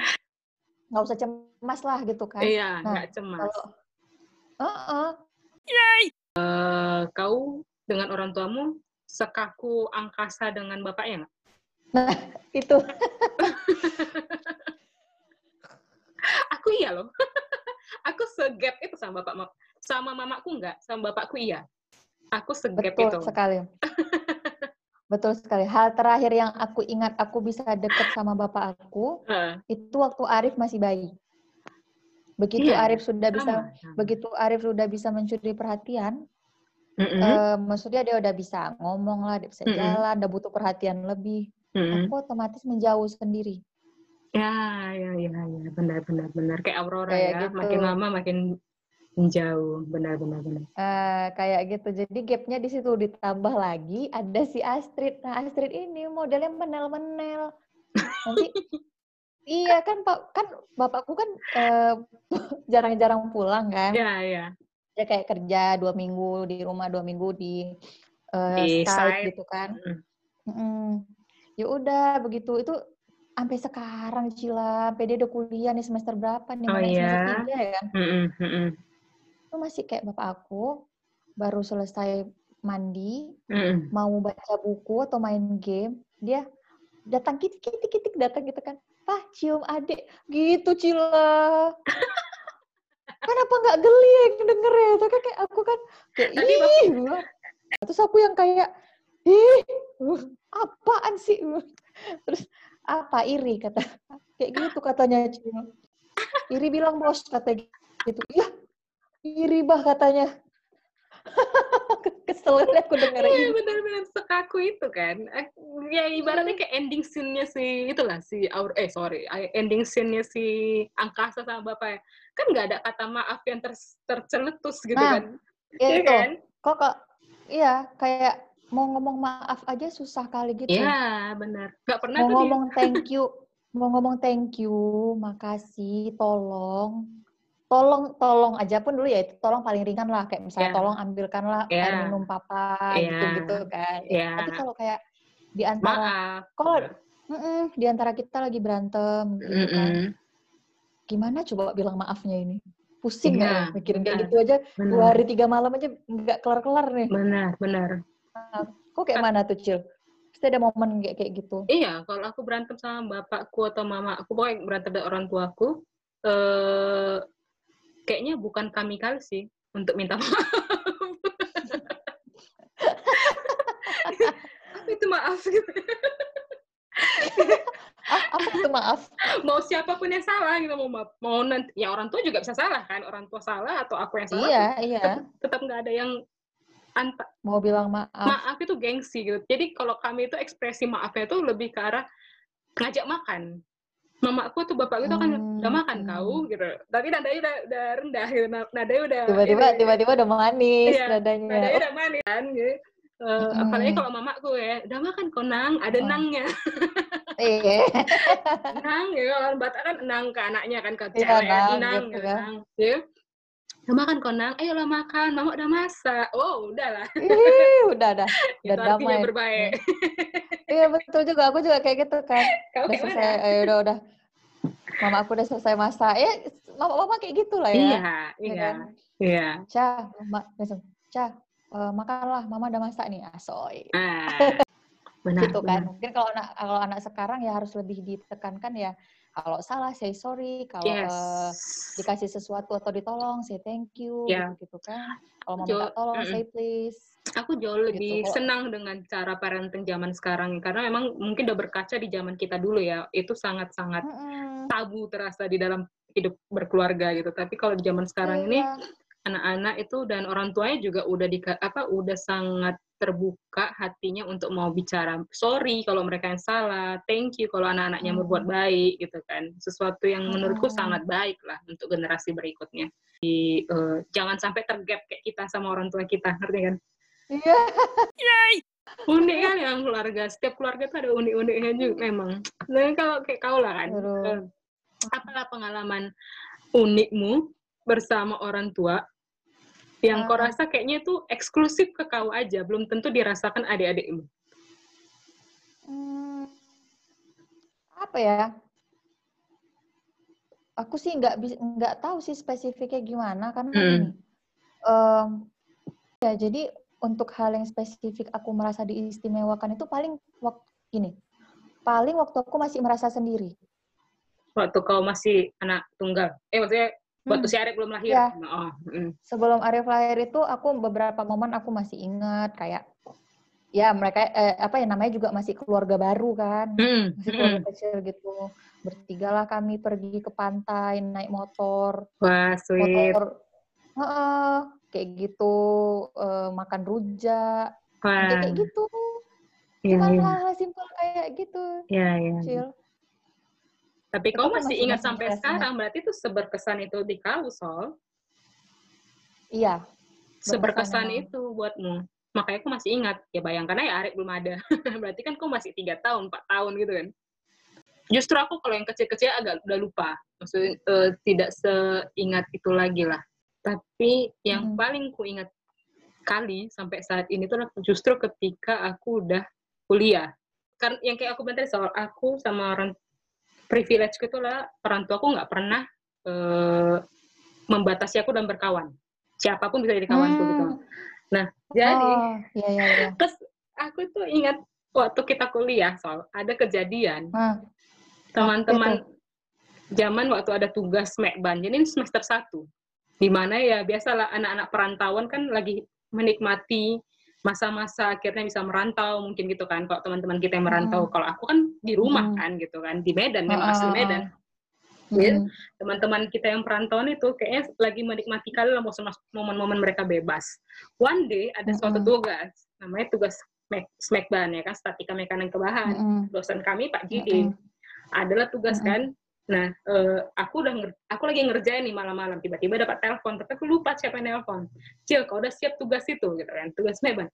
nggak usah cemas lah gitu kan
Iya,
Nah,
nggak cemas.
kalau Heeh.
Eh, kau dengan orang tuamu sekaku angkasa dengan bapaknya nggak?
itu [laughs]
Aku iya loh. Aku segap itu sama bapak ma- sama mamaku nggak, sama bapakku iya. Aku segap
betul
itu.
sekali. [laughs] Betul sekali. Hal terakhir yang aku ingat aku bisa deket sama bapak aku
Heeh,
itu waktu Arif masih bayi. Begitu
Iya,
Arif sudah bisa
sama,
begitu Arif sudah bisa mencuri perhatian
Mm-mm,
eh, maksudnya dia udah bisa ngomong lah dia bisa
Mm-mm.
jalan udah butuh perhatian lebih.
Mm-mm.
aku otomatis menjauh sendiri
Ya, ya, ya, ya, benar, benar, benar. Kayak Aurora
Kayak
ya,
gitu.
makin lama makin menjauh, benar, benar, benar.
Eh, kayak gitu. Jadi gapnya di situ ditambah lagi ada si Astrid. Nah Astrid ini modelnya menel-menel. Nanti [laughs] iya kan pak kan bapakku kan eh, [laughs] jarang-jarang pulang kan.
Ya, ya.
Dia kayak kerja dua minggu di rumah dua minggu di, eh,
Di
site. gitu kan.
Mm.
Mm-mm. ya udah begitu itu sampai sekarang Cila, sampai dia udah kuliah nih semester berapa nih,
Oh,
mau naik
iya?
semester tiga ya kan? Itu masih kayak bapak aku baru selesai mandi,
mm-mm.
mau baca buku atau main game, dia datang kitik kitik kitik datang gitu kan, Pah cium adik, gitu Cila. [laughs] Kenapa nggak geli yang denger ya? Tapi kayak aku kan kayak ih, bilang. terus aku yang kayak ih, apaan sih? Terus apa iri kata [laughs] kayak gitu katanya Cila. Iri bilang bos kata gitu. Ya, iri bah katanya. [laughs] Kesel aku denger
Iya benar-benar sekaku itu kan. Eh, Ya ibaratnya kayak ending scene-nya si itulah si Aur eh sorry ending scene-nya si Angkasa sama Bapak kan nggak ada kata maaf yang ter- terceletus gitu
Nah,
kan.
Ya
Iya kan?
Kok kok iya kayak mau ngomong maaf aja susah kali gitu.
Iya benar. Nggak pernah
mau
tuh dia-
ngomong thank [laughs] you, mau ngomong thank you, makasih, tolong. Tolong, tolong aja pun dulu ya itu tolong paling ringan lah kayak misalnya
Iya.
tolong ambilkanlah air
Iya.
minum papa
Iya.
gitu-gitu kan.
Iya.
Tapi kalau kayak di antara
maaf.
kalau mm-mm, di antara kita lagi berantem gitu kan.
Mm-mm.
Gimana coba bilang maafnya ini? Pusing ya
Iya,
mikirin kayak gitu aja dua hari tiga malam aja nggak kelar-kelar nih.
Benar, benar.
Kok kayak mana tuh Cil? Pasti ada momen kayak kayak gitu.
Iya, kalau aku berantem sama bapakku atau mama aku, pokoknya berantem dengan orang tuaku, eh kayaknya bukan kami kali sih untuk minta maaf. [laughs] itu maaf gitu. [laughs]
Ah, apa itu maaf?
Mau siapa pun yang salah gitu, mau ma- mau nanti ya orang tua juga bisa salah kan, orang tua salah atau aku yang salah,
Iya, iya.
tetap nggak ada yang anta-
Mau bilang maaf.
maaf itu gengsi gitu. Jadi kalau kami itu ekspresi maafnya itu lebih ke arah ngajak makan. Mamaku tuh bapakku itu kan
Hmm,
udah makan
hmm.
kau gitu. Tapi nadanya udah, udah rendah gitu. Na- Nadanya udah
Tiba-tiba
ini,
tiba-tiba udah manis
Iya,
dadanya.
nadanya udah manis kan gitu. Eh,
Mm-mm.
apalagi kalau mamaku ya, udah makan kok nang, ada
Mm.
nangnya. [laughs]
Iya. [laughs]
nang ya orang Batak kan nang ke anaknya kan ke
Iya,
cewek
nang,
nang
gitu
gitu,
kan.
nang. Ya. Udah makan kok nang, ayolah makan, mama udah masak. Oh, udahlah.
Ih, udah dah. [laughs]
Itu
Udah
artinya
damai.
berbaik.
Iya betul juga. Aku juga kayak gitu kan.
Kau
Udah selesai.
mana?
Eh, udah udah. Mama aku udah selesai masak. Ya, mama-mama kayak gitu lah ya.
Iya,
Ya
iya.
kan?
Iya.
Cah, mama langsung. Cah, eh, makanlah. Mama udah masak nih. Asoy.
Ah, [laughs] benar,
gitu kan.
benar.
Mungkin kalau anak kalau anak sekarang ya harus lebih ditekankan ya. Kalau salah say sorry, kalau
Yes.
eh, dikasih sesuatu atau ditolong say thank you
Ya.
gitu kan. Kalau mau minta tolong say please.
Aku jauh lebih
Gitu.
senang dengan cara parenting zaman sekarang karena memang mungkin udah berkaca di zaman kita dulu ya. Itu sangat-sangat
Mm-mm.
tabu terasa di dalam hidup berkeluarga gitu. Tapi kalau di zaman sekarang ini
Iya.
anak-anak itu dan orang tuanya juga udah di apa udah sangat terbuka hatinya untuk mau bicara sorry kalau mereka yang salah, thank you kalau anak-anaknya
Hmm.
berbuat baik gitu kan. Sesuatu yang menurutku
Hmm.
sangat baik lah untuk generasi berikutnya. Di, eh, jangan sampai tergap kayak kita sama orang tua kita, ngerti kan?
Iya.
Unik kan yang keluarga, setiap keluarga tuh ada unik-uniknya juga memang. Dan kalau kayak kau lah kan, eh, apalah pengalaman unikmu bersama orang tua yang kau
Ah.
rasa kayaknya itu eksklusif ke kau aja, belum tentu dirasakan adik-adikmu.
Hmm, apa ya? Aku sih nggak nggak tahu sih spesifiknya gimana karena
Hmm.
em, ya jadi untuk hal yang spesifik aku merasa diistimewakan itu paling waktu gini. Paling waktu aku masih merasa sendiri.
Waktu kau masih anak tunggal. Eh maksudnya waktu
Hmm.
si Arif belum lahir.
Ya.
Oh, mm.
Sebelum Arif lahir itu aku beberapa momen aku masih ingat kayak ya mereka eh, apa ya namanya juga masih keluarga baru kan.
Mm,
masih
mm.
keluarga kecil gitu. Bertigalah kami pergi ke pantai naik motor,
Wah, sweet.
motor Heeh, kayak gitu eh, makan rujak,
Wah,
kayak kayak gitu.
iya,
Cuma
iya.
hal-hal simpel kayak gitu,
Iya, iya.
Cil.
Tapi kau masih
masih-
ingat
masih
sampai sekarang, berarti itu seberkesan itu di kau, Sol.
Iya,
seberkesan
memang.
itu buatmu. Makanya aku masih ingat. Ya bayangkan aja Arif belum ada. [laughs] Berarti kan kau masih tiga tahun, empat tahun gitu kan. Justru aku kalau yang kecil-kecil agak udah lupa. Maksudnya eh, tidak seingat itu lagi lah. Tapi yang
Mm.
paling ku ingat kali sampai saat ini tuh justru ketika aku udah kuliah. kan yang kayak aku bilang tadi soal aku sama orang privilege itu lah orang tua aku nggak pernah eh, membatasi aku dan berkawan. Siapa pun bisa jadi kawanku
Hmm.
gitu nah jadi
Oh, iya iya iya.
terus aku tuh ingat waktu kita kuliah soal ada kejadian.
Nah,
teman-teman zaman waktu ada tugas Mekban jadi ini semester satu. Di mana ya biasalah anak-anak perantauan kan lagi menikmati masa-masa akhirnya bisa merantau mungkin gitu kan kalau teman-teman kita yang merantau kalau aku kan di rumah
Mm.
kan gitu kan di Medan memang asli
ah,
Medan
mm,
Iya. teman-teman kita yang perantauan itu kayaknya lagi menikmati kali lah momen-momen mereka bebas. One day ada suatu
Mm-mm.
tugas, namanya tugas smack- Smackban ya kan, statika mekanik kebahan.
mm,
Dosen kami Pak Jide
Mm-mm.
adalah tugas kan. Nah, eh, aku udah aku lagi ngerjain nih malam-malam, tiba-tiba dapat telepon, tapi aku lupa siapa yang telepon. Cil, kau udah siap tugas itu gitu kan, tugas Smackban.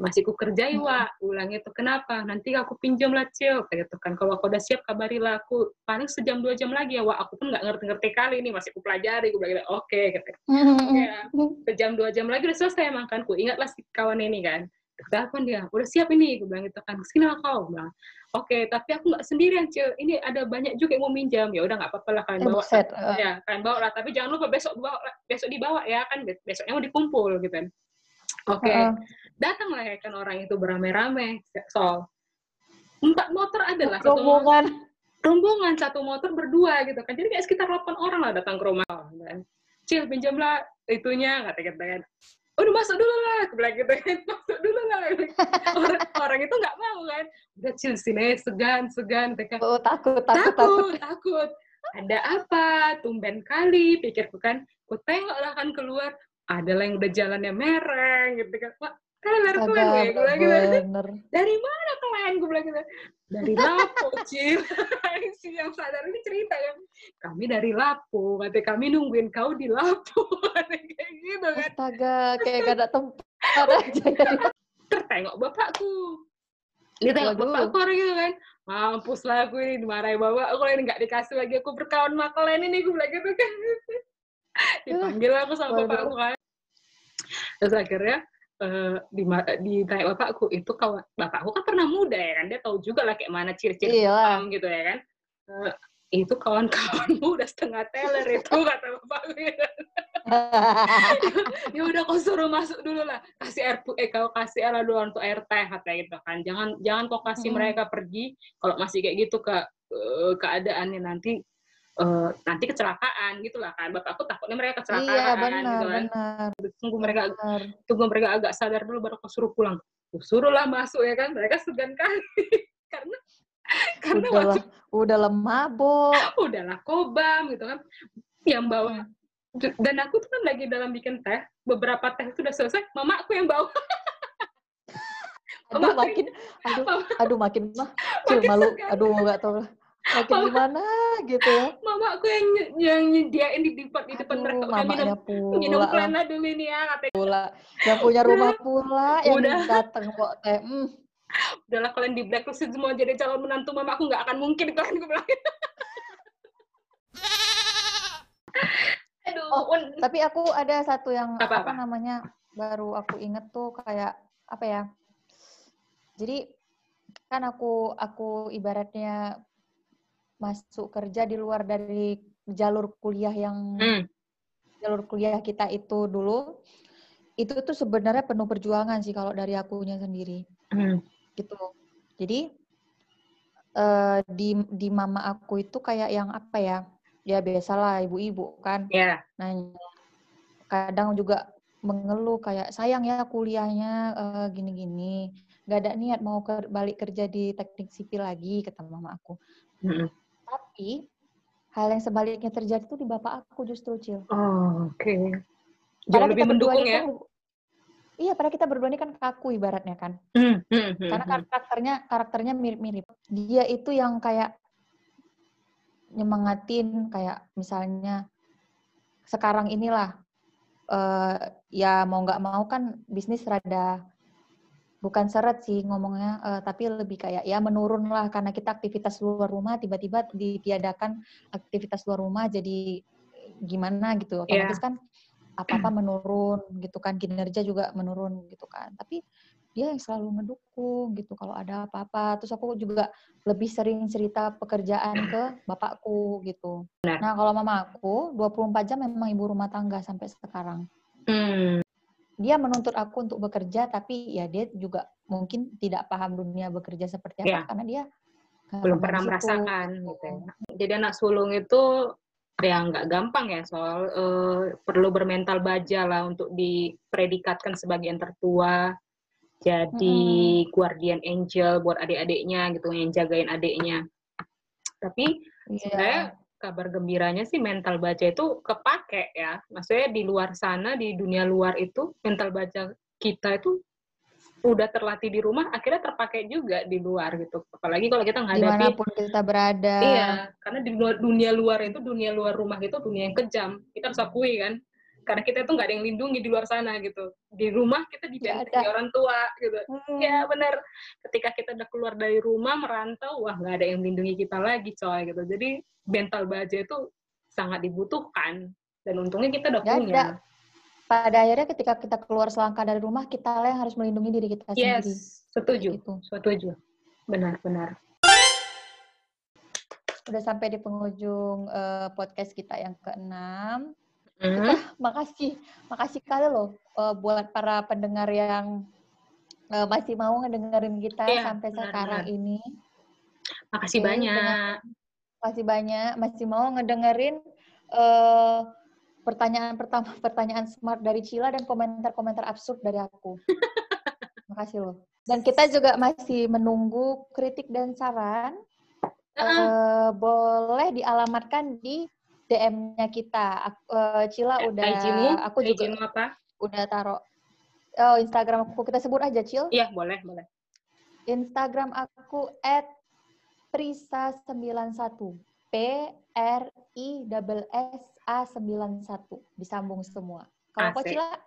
Masih ku kerjai,
Mm-mm.
Wak. Ulang itu kenapa? Nanti aku pinjam lah, Cil. Kayak gitu kan. Kalau kau udah siap, kabarilah aku. Paling sejam, dua jam lagi ya, Wak. Aku pun nggak ngerti-ngerti kali ini. Masih ku pelajari. Gue bilang, gitu, oke. gitu.
mm,
Ya, sejam, dua jam lagi udah selesai emang kan. Ku ingatlah si kawan ini kan. Telepon dia, udah siap ini. Gue bilang gitu kan. Sini lah kau. Bilang, oke. Tapi aku nggak sendirian, Cil. Ini ada banyak juga yang mau minjam. Ya udah nggak apa-apa lah kalian bawa.
buset. eh.
Ya, kalian bawa lah. Tapi jangan lupa besok bawa, besok dibawa ya kan. Besoknya mau dikumpul gitu kan. Oke
Heeh.
datanglah ya kan orang itu beramai-ramai sol empat motor adalah satu motor,
Rombongan.
rombongan satu motor berdua gitu kan jadi kayak sekitar 8 orang lah datang ke rumah kan cil pinjamlah itunya kata kata kan udah masuk dulu lah. Aku bilang gitu kan masuk dulu lah. Orang, orang itu nggak mau kan. Udah cil sini segan segan. Mereka
Oh, takut, takut, takut.
takut takut. Ada apa? Tumben kali. Pikirku kan ku tengoklah kan keluar adalah yang udah jalannya mereng gitu kan. Wah mereng kalian ya gue bilang gitu. dari mana [laughs] kalian? Gue bilang gitu. Dari Lapo Cil. Si yang sadar ini cerita ya kami dari Lapo kata kami nungguin kau di Lapo [laughs] kayak gitu kan.
Astaga, kayak gak ada tempat aja ya.
tertengok bapakku. Dia tengok
Waduh.
bapakku orang gitu kan. Mampus lah aku ini dimarahin bapak aku ini nggak dikasih lagi aku berkawan sama kalian ini gue bilang gitu kan. [laughs] Dipanggil aku sama bapakku kan. Terus akhirnya eh, di ditanya bapakku itu kawan bapakku kan pernah muda ya kan dia tahu juga lah kayak mana ciri-ciri
Iya.
Paham gitu ya kan Eh, itu kawan-kawanmu [laughs] udah setengah teler itu [laughs] kata bapakku gitu. [laughs] ya udah kau suruh masuk dulu lah kasih air eh kau kasih air dulu untuk air teh kata gitu kan jangan jangan kau kasih
Hmm.
mereka pergi kalau masih kayak gitu ke eh, keadaannya nanti eh, nanti kecelakaan gitu lah kan bapakku takutnya mereka kecelakaan
Iya, benar,
gitu kan.
benar.
tunggu mereka
benar.
tunggu mereka agak sadar dulu baru kau suruh pulang. Suruhlah masuk ya kan. Mereka segan kali. [laughs] Karena karena
Udah lah,
waktu
udah lah mabok.
udahlah kobam gitu kan. Yang bawa dan aku tuh kan lagi dalam bikin teh. Beberapa teh itu udah selesai mamaku yang bawa.
Aduh,
Mama-
makin, aduh,
Mama-
aduh makin mah, [laughs]
Makin
malu,
segan.
aduh nggak tahu lah. Makin
Mama-
gimana gitu ya.
mamaku yang ny- yang nyediain di depan di depan
Aduh,
mereka udah minum minum
pula lah.
klena dulu ini ya katanya
pula yang punya rumah pula yang
Udah.
datang kok teh hmm.
udahlah kalian di blacklist semua jadi calon menantu mamaku nggak akan mungkin kalian gue bilang [laughs] aduh
Oh,
un-
tapi aku ada satu yang
Apa,
apa,
apa?
namanya baru aku inget tuh kayak apa ya jadi kan aku aku ibaratnya masuk kerja di luar dari jalur kuliah yang
Hmm.
jalur kuliah kita itu dulu itu tuh sebenarnya penuh perjuangan sih kalau dari akunya sendiri
Hmm.
gitu. Jadi eh, di di mama aku itu kayak yang apa ya? Ya biasalah ibu-ibu kan.
ya
Nah, kadang juga mengeluh kayak sayang ya kuliahnya eh, gini-gini. Gak ada niat mau ker- balik kerja di teknik sipil lagi kata mama aku.
Hmm.
Tapi hal yang sebaliknya terjadi tuh di bapak aku justru Cil.
oh, oke jauh
Padahal
lebih mendukung ya
kan Iya, padahal kita berdua ini kan kaku ibaratnya kan.
Hmm, hmm, hmm,
Karena karakternya karakternya mirip-mirip. Dia itu yang kayak nyemangatin kayak misalnya sekarang inilah eh ya mau nggak mau kan bisnis rada bukan seret sih ngomongnya eh, tapi lebih kayak ya menurun lah karena kita aktivitas luar rumah tiba-tiba ditiadakan aktivitas luar rumah jadi gimana gitu otomatis kan apa-apa [clears throat] menurun gitu kan kinerja juga menurun gitu kan tapi dia yang selalu ngedukung gitu kalau ada apa-apa. Terus aku juga lebih sering cerita pekerjaan ke bapakku gitu.
Benar.
Nah, kalau mama aku 24 jam memang ibu rumah tangga sampai sekarang.
Hmm,
Dia menuntut aku untuk bekerja tapi ya dia juga mungkin tidak paham dunia bekerja seperti apa
Iya.
karena dia
belum
pernah situ.
merasakan gitu ya. Jadi anak sulung itu ya nggak gampang ya soal eh, perlu bermental baja lah untuk dipredikatkan sebagai yang tertua jadi guardian angel buat adik-adiknya gitu yang jagain adiknya tapi sebenarnya
Iya.
Kabar gembiranya sih mental baja itu kepake ya maksudnya di luar sana di dunia luar itu mental baja kita itu udah terlatih di rumah akhirnya terpakai juga di luar gitu apalagi kalau kita menghadapi
Di mana pun kita berada.
Iya, karena di luar, dunia luar itu, dunia luar rumah itu dunia yang kejam. Kita harus akui kan. Karena kita itu nggak ada yang lindungi di luar sana gitu. Di rumah kita dibentengi orang tua gitu.
Hmm.
Ya benar. Ketika kita udah keluar dari rumah merantau, wah nggak ada yang melindungi kita lagi coy gitu. Jadi mental baja itu sangat dibutuhkan. Dan untungnya kita udah
Nggak
punya.
ada. Pada akhirnya ketika kita keluar selangkah dari rumah, kita lah yang harus melindungi diri kita sendiri.
Yes, setuju.
Gitu.
Setuju. Benar-benar.
Udah sampai di penghujung eh, podcast kita yang keenam.
Hmm.
Makasih, makasih kali loh eh, buat para pendengar yang eh, masih mau ngedengerin kita
Iya,
sampai
benar,
sekarang
benar.
ini.
Makasih
Oke,
banyak.
Masih banyak, masih mau ngedengerin eh, pertanyaan pertama, pertanyaan smart dari Cila dan komentar-komentar absurd dari aku. [laughs] Makasih loh. Dan kita juga masih menunggu kritik dan saran.
Heeh.
Eh, boleh dialamatkan di DM-nya kita. Eh, Cila udah,
IG-mu,
aku juga
IG-mu apa?
udah taruh. Oh, Instagram aku kita sebut aja, Cil.
Iya, boleh, boleh.
Instagram aku at prisa91. P R I S S A 91. Disambung semua. Kalau kau. Cila?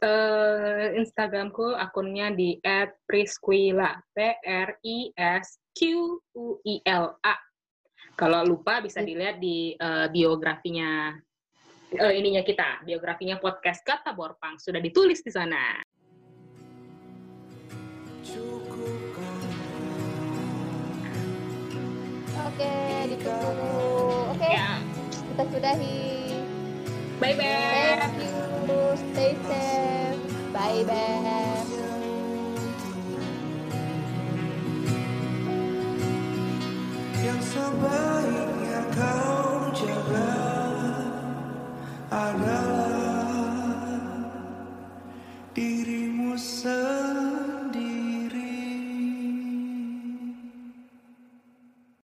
eh Instagramku akunnya di @prisquila P R I S Q U I L A. Kalau lupa bisa dilihat di eh, biografinya eh, ininya kita, biografinya podcast Kata Borpang sudah ditulis di sana.
Oke, ditunggu. Oke,
Ya,
kita sudahi.
bye bye.
Thank you. Stay safe. Bye bye.
Yang sebaiknya kau